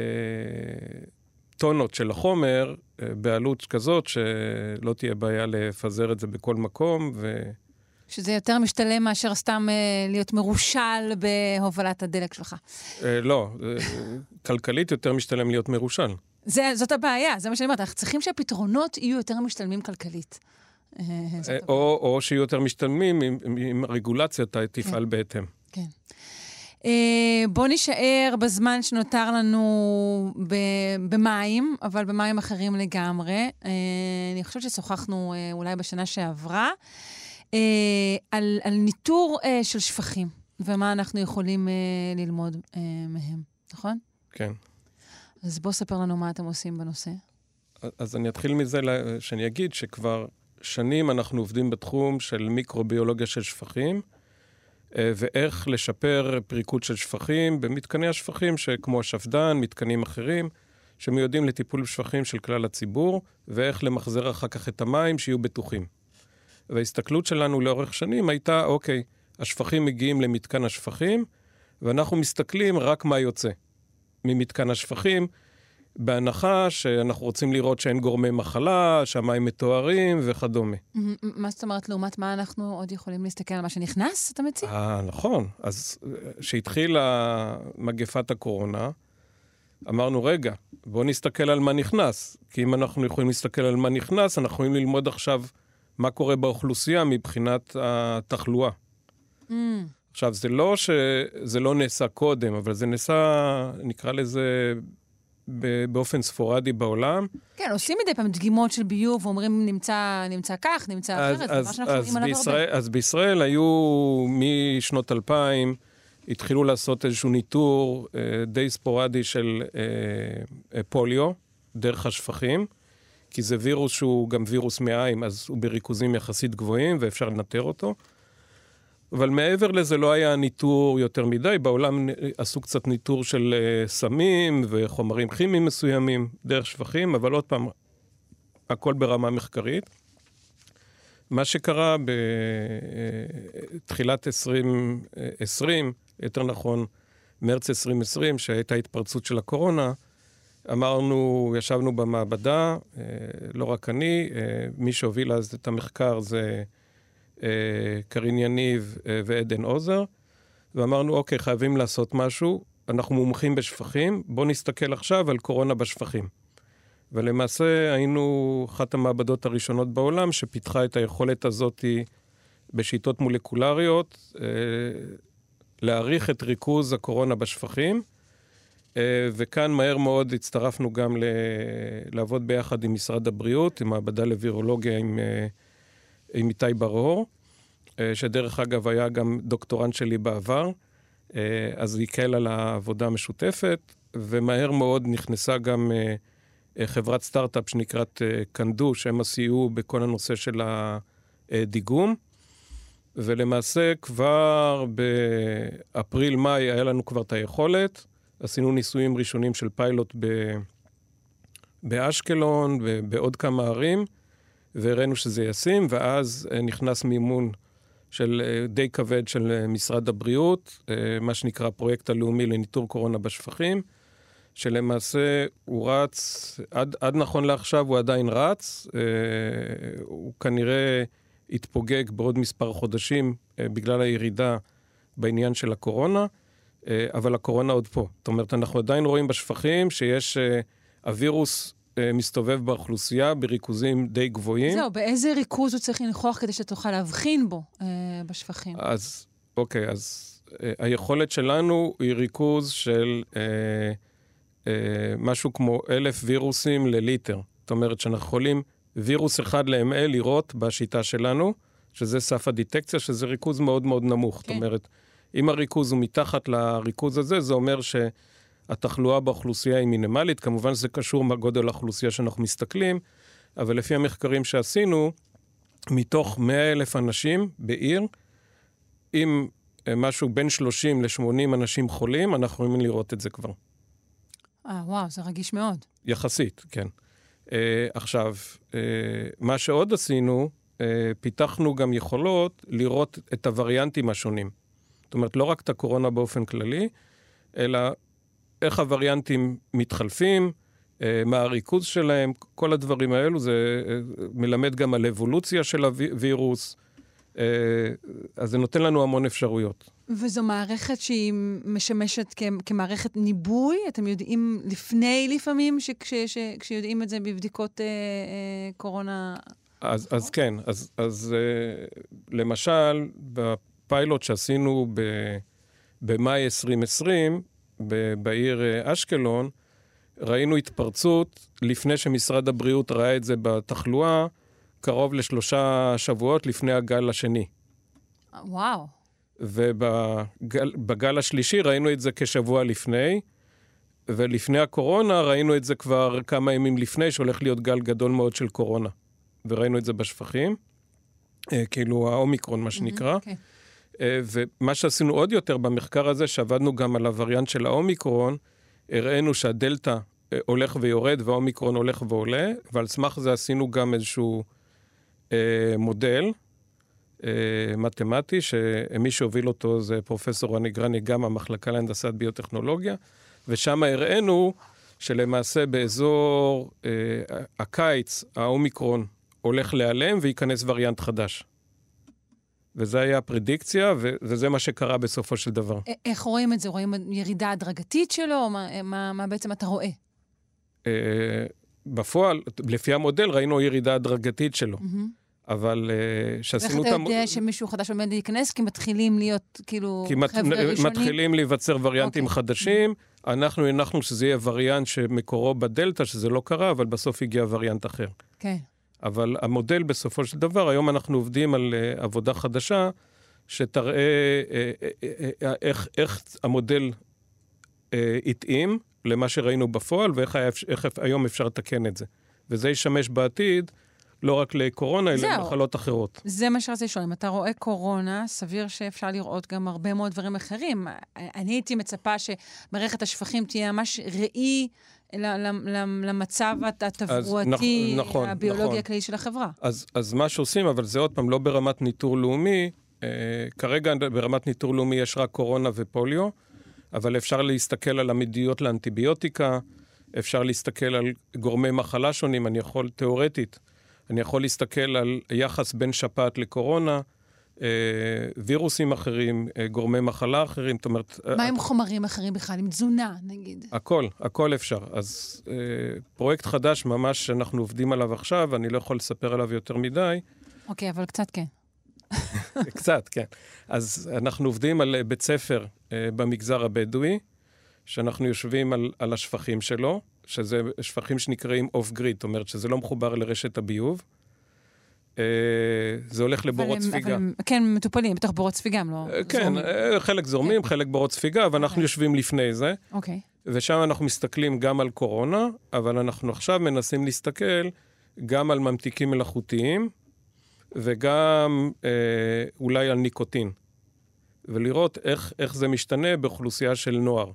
טונות של החומר אה, בעלות כזאת, שלא תהיה בעיה לפזר את זה בכל מקום, ו... שזה יותר משתלם מאשר סתם אה, להיות מרושל בהובלת הדלק שלך. אה, לא, כלכלית יותר משתלם להיות מרושל. זה, זאת הבעיה, זה מה שאני אומרת, אנחנו צריכים שהפתרונות יהיו יותר משתלמים כלכלית. אה, אה, או, או שיהיו יותר משתלמים אם, הרגולציה תפעל כן. בהתאם. כן. Uh, בוא נישאר בזמן שנותר לנו במים, אבל במים אחרים לגמרי. Uh, אני חושבת ששוחחנו אולי בשנה שעברה. אה, על, על ניטור אה, של שפכים, ומה אנחנו יכולים אה, ללמוד אה, מהם, נכון? כן. אז בוא ספר לנו מה אתם עושים בנושא. אז אני אתחיל מזה שאני אגיד שכבר שנים אנחנו עובדים בתחום של מיקרוביולוגיה של שפכים, אה, ואיך לשפר פריקות של שפכים במתקני השפכים, כמו השפד"ן, מתקנים אחרים, שמיועדים לטיפול בשפכים של כלל הציבור, ואיך למחזר אחר כך את המים שיהיו בטוחים. וההסתכלות שלנו לאורך שנים הייתה, אוקיי, השפכים מגיעים למתקן השפכים, ואנחנו מסתכלים רק מה יוצא ממתקן השפכים, בהנחה שאנחנו רוצים לראות שאין גורמי מחלה, שהמים מטוהרים וכדומה. מה זאת אומרת, לעומת מה אנחנו עוד יכולים להסתכל על מה שנכנס, אתה מציע? אה, נכון. אז כשהתחילה מגפת הקורונה, אמרנו, רגע, בואו נסתכל על מה נכנס. כי אם אנחנו יכולים להסתכל על מה נכנס, אנחנו יכולים ללמוד עכשיו מה קורה באוכלוסייה מבחינת התחלואה. Mm. עכשיו, זה לא שזה לא נעשה קודם, אבל זה נעשה, נקרא לזה, באופן ספורדי בעולם. כן, עושים מדי פעם דגימות של ביוב, ואומרים נמצא, נמצא כך, נמצא אז, אחרת, זה מה שאנחנו יודעים עליו הרבה. אז בישראל היו משנות 2000, התחילו לעשות איזשהו ניטור אה, די ספורדי של אה, אה, פוליו, דרך השפכים. כי זה וירוס שהוא גם וירוס מעיים, אז הוא בריכוזים יחסית גבוהים ואפשר לנטר אותו. אבל מעבר לזה לא היה ניטור יותר מדי, בעולם עשו קצת ניטור של uh, סמים וחומרים כימיים מסוימים דרך שפכים, אבל עוד פעם, הכל ברמה מחקרית. מה שקרה בתחילת 2020, יותר נכון, מרץ 2020, שהייתה התפרצות של הקורונה, אמרנו, ישבנו במעבדה, אה, לא רק אני, אה, מי שהוביל אז את המחקר זה אה, קרין יניב ועדן עוזר, ואמרנו, אוקיי, חייבים לעשות משהו, אנחנו מומחים בשפכים, בואו נסתכל עכשיו על קורונה בשפכים. ולמעשה היינו אחת המעבדות הראשונות בעולם שפיתחה את היכולת הזאת בשיטות מולקולריות, להעריך את ריכוז הקורונה בשפכים. אה, וכאן מהר מאוד הצטרפנו גם. לעבוד ביחד עם משרד הבריאות, עם מעבדה לווירולוגיה עם, אה, עם איתי בר-אור, אה, שדרך אגב היה גם דוקטורנט שלי בעבר, אז זה הקל על העבודה המשותפת, ומהר מאוד נכנסה גם חברת סטארט-אפ שנקראת קנדו, שהם סייעו בכל הנושא של הדיגום. ולמעשה כבר באפריל-מאי היה לנו כבר את היכולת. עשינו ניסויים ראשונים של פיילוט באשקלון ובעוד כמה ערים, והראינו שזה ישים, ואז אה, נכנס מימון של אה, די כבד של אה, משרד הבריאות, מה שנקרא הפרויקט הלאומי לניטור קורונה בשפכים, שלמעשה הוא רץ, עד, עד נכון לעכשיו הוא עדיין רץ, הוא כנראה יתפוגג בעוד מספר חודשים בגלל הירידה בעניין של הקורונה, אבל הקורונה עוד פה. זאת אומרת, אנחנו עדיין רואים בשפכים שיש הווירוס מסתובב באוכלוסייה בריכוזים די גבוהים. זהו, באיזה ריכוז הוא צריך לנכוח כדי שתוכל להבחין בו אה, בשפכים? אז, אוקיי, אז אה, היכולת שלנו היא ריכוז של אה, אה, משהו כמו אלף וירוסים לליטר. זאת אומרת שאנחנו יכולים וירוס אחד ל-ML לראות בשיטה שלנו, שזה סף הדיטקציה, שזה ריכוז מאוד מאוד נמוך. כן. זאת אומרת, אם הריכוז הוא מתחת לריכוז הזה, זה אומר ש... התחלואה באוכלוסייה היא מינימלית. כמובן שזה קשור מהגודל האוכלוסייה שאנחנו מסתכלים, אבל לפי המחקרים שעשינו, מתוך 100 אלף אנשים בעיר, אם אה, משהו בין 30 ל-80 אנשים חולים, אנחנו יכולים לראות את זה כבר. אה, וואו, זה רגיש מאוד. יחסית, כן. Uh, עכשיו, uh, מה שעוד עשינו, uh, פיתחנו גם יכולות לראות את הווריאנטים השונים. זאת אומרת, לא רק את הקורונה באופן כללי, אלא איך הווריאנטים מתחלפים, אה, מה הריכוז שלהם, כל הדברים האלו, זה אה, מלמד גם על אבולוציה של הווירוס, אה, אז זה נותן לנו המון אפשרויות. וזו מערכת שהיא משמשת כמערכת ניבוי? אתם יודעים לפני לפעמים, כשיודעים את זה בבדיקות קורונה? אז, אז כן, אז, אז למשל, בפיילוט שעשינו במאי 2020, בעיר אה, אשקלון, ראינו התפרצות לפני שמשרד הבריאות ראה את זה בתחלואה, קרוב לשלושה שבועות לפני הגל השני. וואו. ובגל השלישי ראינו את זה כשבוע לפני, ולפני הקורונה ראינו את זה כבר כמה ימים לפני, שהולך להיות גל גדול מאוד של קורונה. וראינו את זה בשפכים, אה, כאילו האומיקרון, מה שנקרא. Mm-hmm, okay. אה, ומה שעשינו עוד יותר במחקר הזה, שעבדנו גם על הווריאנט של האומיקרון, הראינו שהדלתא אה, הולך ויורד והאומיקרון הולך ועולה, ועל סמך זה עשינו גם איזשהו אה, מודל אה, מתמטי, שמי שהוביל אותו זה פרופסור רני גרני, גם המחלקה להנדסת ביוטכנולוגיה, ושם הראינו שלמעשה באזור אה, הקיץ האומיקרון הולך להיעלם וייכנס וריאנט חדש. וזו הייתה הפרדיקציה, וזה מה שקרה בסופו של דבר. איך רואים את זה? רואים ירידה הדרגתית שלו? מה, מה, מה בעצם אתה רואה? אה, בפועל, לפי המודל, ראינו ירידה הדרגתית שלו. אבל uh, שעשינו את... ואיך אתה יודע שמישהו חדש עומד להיכנס? כי מתחילים להיות, כאילו, חבר'ה ראשונים? כי מתחילים להיווצר וריאנטים okay. אוקיי. חדשים. אנחנו הנחנו שזה יהיה וריאנט שמקורו בדלתא, שזה לא קרה, אבל בסוף הגיע וריאנט אחר. כן. Okay. אבל המודל בסופו של דבר, היום אנחנו עובדים על uh, עבודה חדשה, שתראה uh, uh, איך, איך המודל התאים למה שראינו בפועל, ואיך היה, איך היום אפשר לתקן את זה. וזה ישמש בעתיד לא רק לקורונה, אלא למחלות אחרות. זה מה שרציתי לשאול. אם אתה רואה קורונה, סביר שאפשר לראות גם הרבה מאוד דברים אחרים. אני הייתי מצפה שמערכת השפכים תהיה ממש ראי למצב התברואתי, נכון, הביולוגי נכון. הכללי של החברה. אז, אז מה שעושים, אבל זה עוד פעם לא ברמת ניטור לאומי, אה, כרגע ברמת ניטור לאומי יש רק קורונה ופוליו, אבל אפשר להסתכל על עמידויות לאנטיביוטיקה, אפשר להסתכל על גורמי מחלה שונים, אני יכול, תיאורטית, אני יכול להסתכל על יחס בין שפעת לקורונה, וירוסים אחרים, אה, גורמי מחלה אחרים, זאת אומרת... מה עם חומרים אחרים בכלל, עם תזונה, נגיד? הכל, הכל אפשר. אז אה, פרויקט חדש ממש שאנחנו עובדים עליו עכשיו, אני לא יכול לספר עליו יותר מדי. אוקיי, אבל קצת כן. קצת, כן. אז אנחנו עובדים על בית ספר במגזר הבדואי, שאנחנו יושבים על, על השפכים שלו, שזה שפכים שנקראים אוף גריד, זאת אומרת שזה לא מחובר לרשת הביוב. אה, זה הולך לבורות ספיגה. אבל הם כן מטופלים בתוך בורות ספיגה, הם לא אה, כן, זורמים. אה, חלק זורמים, כן. חלק בורות ספיגה, ואנחנו okay. אוקיי. יושבים לפני זה. אוקיי. Okay. ושם אנחנו מסתכלים גם על קורונה, אבל אנחנו עכשיו מנסים להסתכל גם על ממתיקים מלאכותיים, וגם אה, אולי על ניקוטין. ולראות איך, איך זה משתנה באוכלוסייה של נוער.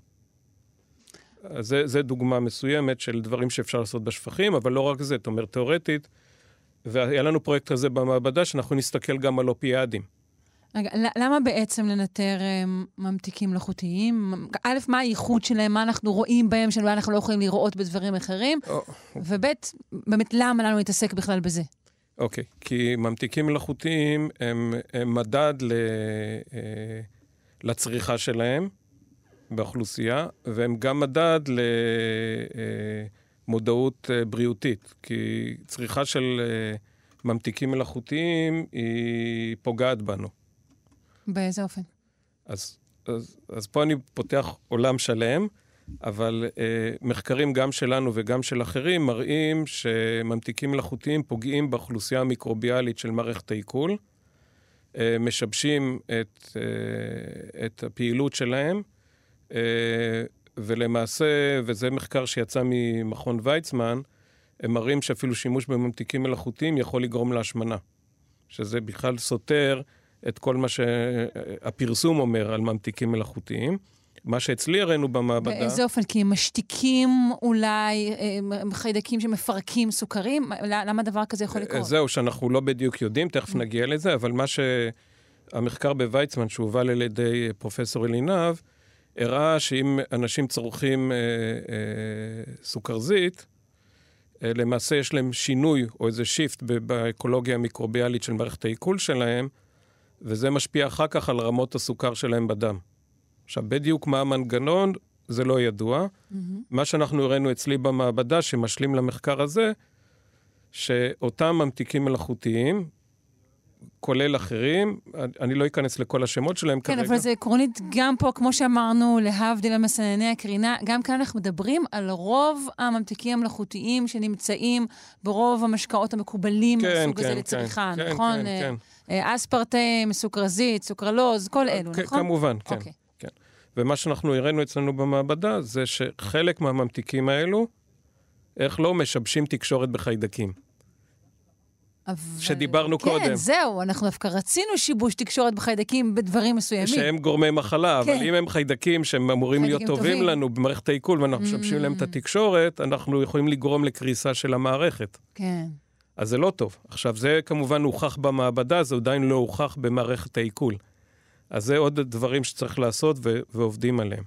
אז זה, זה דוגמה מסוימת של דברים שאפשר לעשות בשפכים, אבל לא רק זה, זאת אומרת, תיאורטית, והיה לנו פרויקט כזה במעבדה, שאנחנו נסתכל גם על אופיאדים. רגע, למה בעצם לנטר um, ממתיקים מלאכותיים? א', מה הייחוד שלהם, מה אנחנו רואים בהם, שאולי אנחנו לא יכולים לראות בדברים אחרים? Oh. וב', באמת, למה לנו להתעסק בכלל בזה? אוקיי, okay, כי ממתיקים מלאכותיים הם, הם מדד ל, אה, לצריכה שלהם באוכלוסייה, והם גם מדד למודעות אה, בריאותית, כי צריכה של אה, ממתיקים מלאכותיים היא פוגעת בנו. באיזה אופן? אז, אז, אז פה אני פותח עולם שלם, אבל אה, מחקרים גם שלנו וגם של אחרים מראים שממתיקים מלאכותיים פוגעים באוכלוסייה המיקרוביאלית של מערכת העיכול, אה, משבשים את, אה, את הפעילות שלהם, אה, ולמעשה, וזה מחקר שיצא ממכון ויצמן, הם מראים שאפילו שימוש בממתיקים מלאכותיים יכול לגרום להשמנה, שזה בכלל סותר את כל מה שהפרסום אומר על ממתיקים מלאכותיים. מה שאצלי הראינו במעבדה... באיזה אופן? כי הם משתיקים אולי חיידקים שמפרקים סוכרים? למה דבר כזה יכול לקרות? זהו, שאנחנו לא בדיוק יודעים, תכף נגיע לזה, אבל מה שהמחקר בוויצמן, שהובל על ידי פרופסור אלינב, הראה שאם אנשים צורכים אה, אה, סוכרזית, אה, למעשה יש להם שינוי או איזה שיפט באקולוגיה המיקרוביאלית של מערכת העיכול שלהם, וזה משפיע אחר כך על רמות הסוכר שלהם בדם. עכשיו, בדיוק מה המנגנון, זה לא ידוע. Mm-hmm. מה שאנחנו הראינו אצלי במעבדה, שמשלים למחקר הזה, שאותם ממתיקים מלאכותיים, כולל אחרים, אני לא אכנס לכל השמות שלהם כן, כרגע. כן, אבל זה עקרונית גם פה, כמו שאמרנו, להבדיל המסנני הקרינה, גם כאן אנחנו מדברים על רוב הממתיקים המלאכותיים שנמצאים ברוב המשקאות המקובלים כן, מהסוג כן, הזה כן, לצריכה, כן, נכון? כן, כן. אה, אספרטם, סוכרזית, סוכרלוז, כל אלו, נכון? כמובן, כן. אוקיי. כן. ומה שאנחנו הראינו אצלנו במעבדה זה שחלק מהממתיקים האלו, איך לא, משבשים תקשורת בחיידקים. אבל... שדיברנו כן, קודם. כן, זהו, אנחנו דווקא רצינו שיבוש תקשורת בחיידקים בדברים מסוימים. שהם גורמי מחלה, כן. אבל אם הם חיידקים שהם אמורים להיות טובים, טובים לנו במערכת העיכול ואנחנו משבשים mm. להם את התקשורת, אנחנו יכולים לגרום לקריסה של המערכת. כן. אז זה לא טוב. עכשיו, זה כמובן הוכח במעבדה, זה עדיין לא הוכח במערכת העיכול. אז זה עוד דברים שצריך לעשות ו- ועובדים עליהם.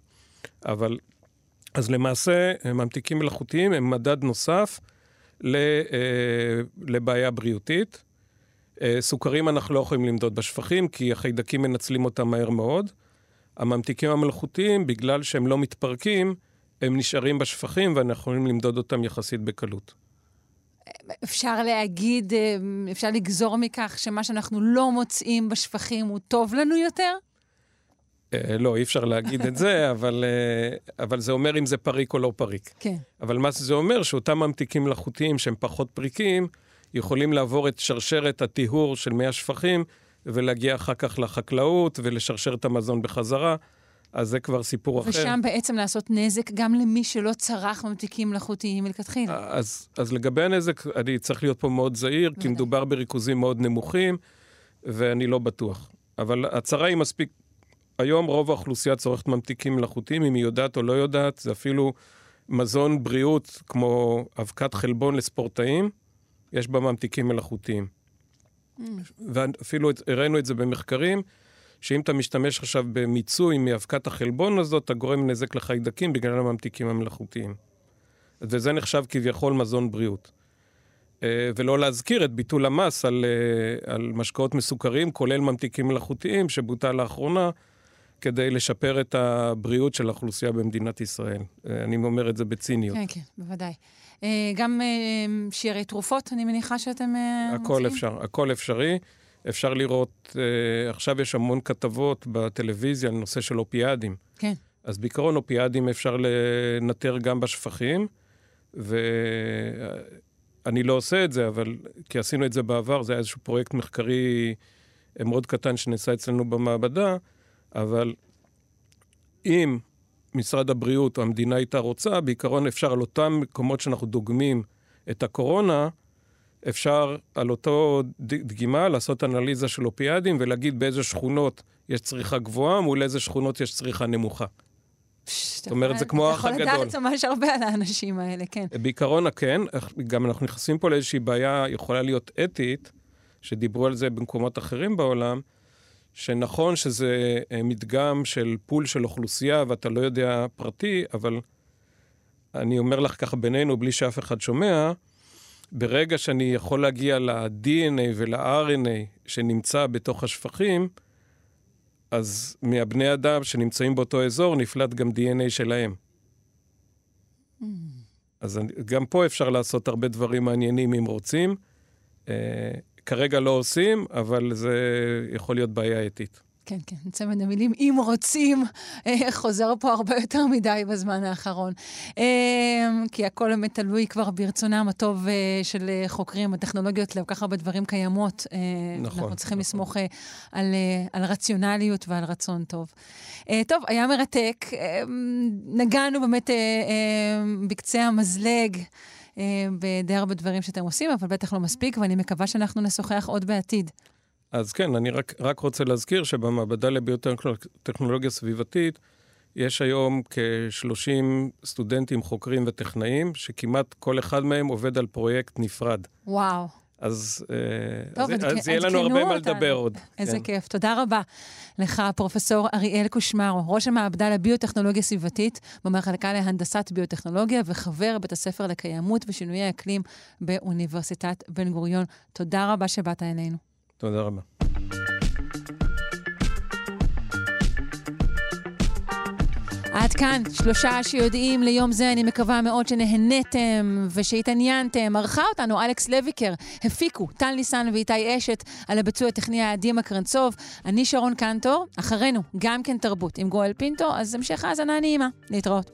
אבל, אז למעשה, ממתיקים מלאכותיים הם מדד נוסף לבעיה בריאותית. אה, סוכרים אנחנו לא יכולים למדוד בשפכים, כי החיידקים מנצלים אותם מהר מאוד. הממתיקים המלאכותיים, בגלל שהם לא מתפרקים, הם נשארים בשפכים ואנחנו יכולים למדוד אותם יחסית בקלות. אפשר להגיד, אה, אפשר לגזור מכך שמה שאנחנו לא מוצאים בשפכים הוא טוב לנו יותר? אה, לא, אי אפשר להגיד את זה, אבל, אה, אבל זה אומר אם זה פריק או לא פריק. כן. אבל מה שזה אומר, שאותם ממתיקים מלאכותיים שהם פחות פריקים, יכולים לעבור את שרשרת הטיהור של מי השפכים ולהגיע אחר כך לחקלאות ולשרשר את המזון בחזרה. אז זה כבר סיפור ושם אחר. ושם בעצם לעשות נזק גם למי שלא צרך ממתיקים מלאכותיים מלכתחילה. אז, אז לגבי הנזק, אני צריך להיות פה מאוד זהיר, כי מדובר בריכוזים מאוד נמוכים, ואני לא בטוח. אבל הצרה היא מספיק... היום רוב האוכלוסייה צורכת ממתיקים מלאכותיים, אם היא יודעת או לא יודעת, זה אפילו מזון בריאות כמו אבקת חלבון לספורטאים, יש בה ממתיקים מלאכותיים. Mm. ואפילו הראינו את זה במחקרים. שאם אתה משתמש עכשיו במיצוי מאבקת החלבון הזאת, אתה גורם נזק לחיידקים בגלל הממתיקים המלאכותיים. וזה נחשב כביכול מזון בריאות. אה, ולא להזכיר את ביטול המס על, אה, על משקאות מסוכרים, כולל ממתיקים מלאכותיים, שבוטל לאחרונה, כדי לשפר את הבריאות של האוכלוסייה במדינת ישראל. אה, אני אומר את זה בציניות. כן, כן, בוודאי. גם שירי תרופות, אני מניחה שאתם הכל מוצאים? אפשר, הכל אפשרי. אפשר לראות, אה, עכשיו יש המון כתבות בטלוויזיה על נושא של אופיאדים. כן. אז בעיקרון אופיאדים אפשר לנטר גם בשפכים, ואני לא עושה את זה, אבל כי עשינו את זה בעבר, זה היה איזשהו פרויקט מחקרי מאוד קטן שנעשה אצלנו במעבדה, אבל אם משרד הבריאות או המדינה הייתה רוצה, בעיקרון אפשר על אותם מקומות שאנחנו דוגמים את הקורונה, אפשר על אותו דגימה לעשות אנליזה של אופיאדים ולהגיד באיזה שכונות יש צריכה גבוהה מול איזה שכונות יש צריכה נמוכה. זאת אומרת, זה כמו האח הגדול. אתה יכול לדעת ממש הרבה על האנשים האלה, כן. בעיקרון הכן, גם אנחנו נכנסים פה לאיזושהי בעיה, יכולה להיות אתית, שדיברו על זה במקומות אחרים בעולם, שנכון שזה אה, מדגם של פול של אוכלוסייה ואתה לא יודע פרטי, אבל אני אומר לך ככה בינינו, בלי שאף אחד שומע, ברגע שאני יכול להגיע ל-DNA ול-RNA שנמצא בתוך השפכים, אז מהבני אדם שנמצאים באותו אזור נפלט גם DNA שלהם. Mm. אז גם פה אפשר לעשות הרבה דברים מעניינים אם רוצים. כרגע לא עושים, אבל זה יכול להיות בעיה אתית. כן, כן, צמד המילים, אם רוצים, אה, חוזר פה הרבה יותר מדי בזמן האחרון. אה, כי הכל באמת תלוי כבר ברצונם הטוב אה, של חוקרים. הטכנולוגיות לכל כך הרבה דברים קיימות. נכון. אנחנו צריכים נכון. לסמוך על, על רציונליות ועל רצון טוב. טוב, היה מרתק. נגענו באמת בקצה המזלג. בדי הרבה דברים שאתם עושים, אבל בטח לא מספיק, ואני מקווה שאנחנו נשוחח עוד בעתיד. אז כן, אני רק, רק רוצה להזכיר שבמעבדה לביוטכנולוגיה סביבתית יש היום כ-30 סטודנטים, חוקרים וטכנאים, שכמעט כל אחד מהם עובד על פרויקט נפרד. וואו. אז, אה, טוב, אז, אז, אז יהיה לנו הרבה מה לדבר עוד. איזה כן. כיף. תודה רבה לך, פרופסור אריאל קושמרו, ראש המעבדה לביוטכנולוגיה סביבתית במחלקה להנדסת ביוטכנולוגיה וחבר בית הספר לקיימות ושינויי אקלים באוניברסיטת בן גוריון. תודה רבה שבאת אלינו. תודה רבה. עד כאן, שלושה שיודעים ליום זה, אני מקווה מאוד שנהניתם ושהתעניינתם. ערכה אותנו אלכס לויקר, הפיקו טל ניסן ואיתי אשת על הביצוע הטכני העדימה קרנצוב. אני שרון קנטור, אחרינו גם כן תרבות עם גואל פינטו, אז המשך האזנה נעימה. להתראות.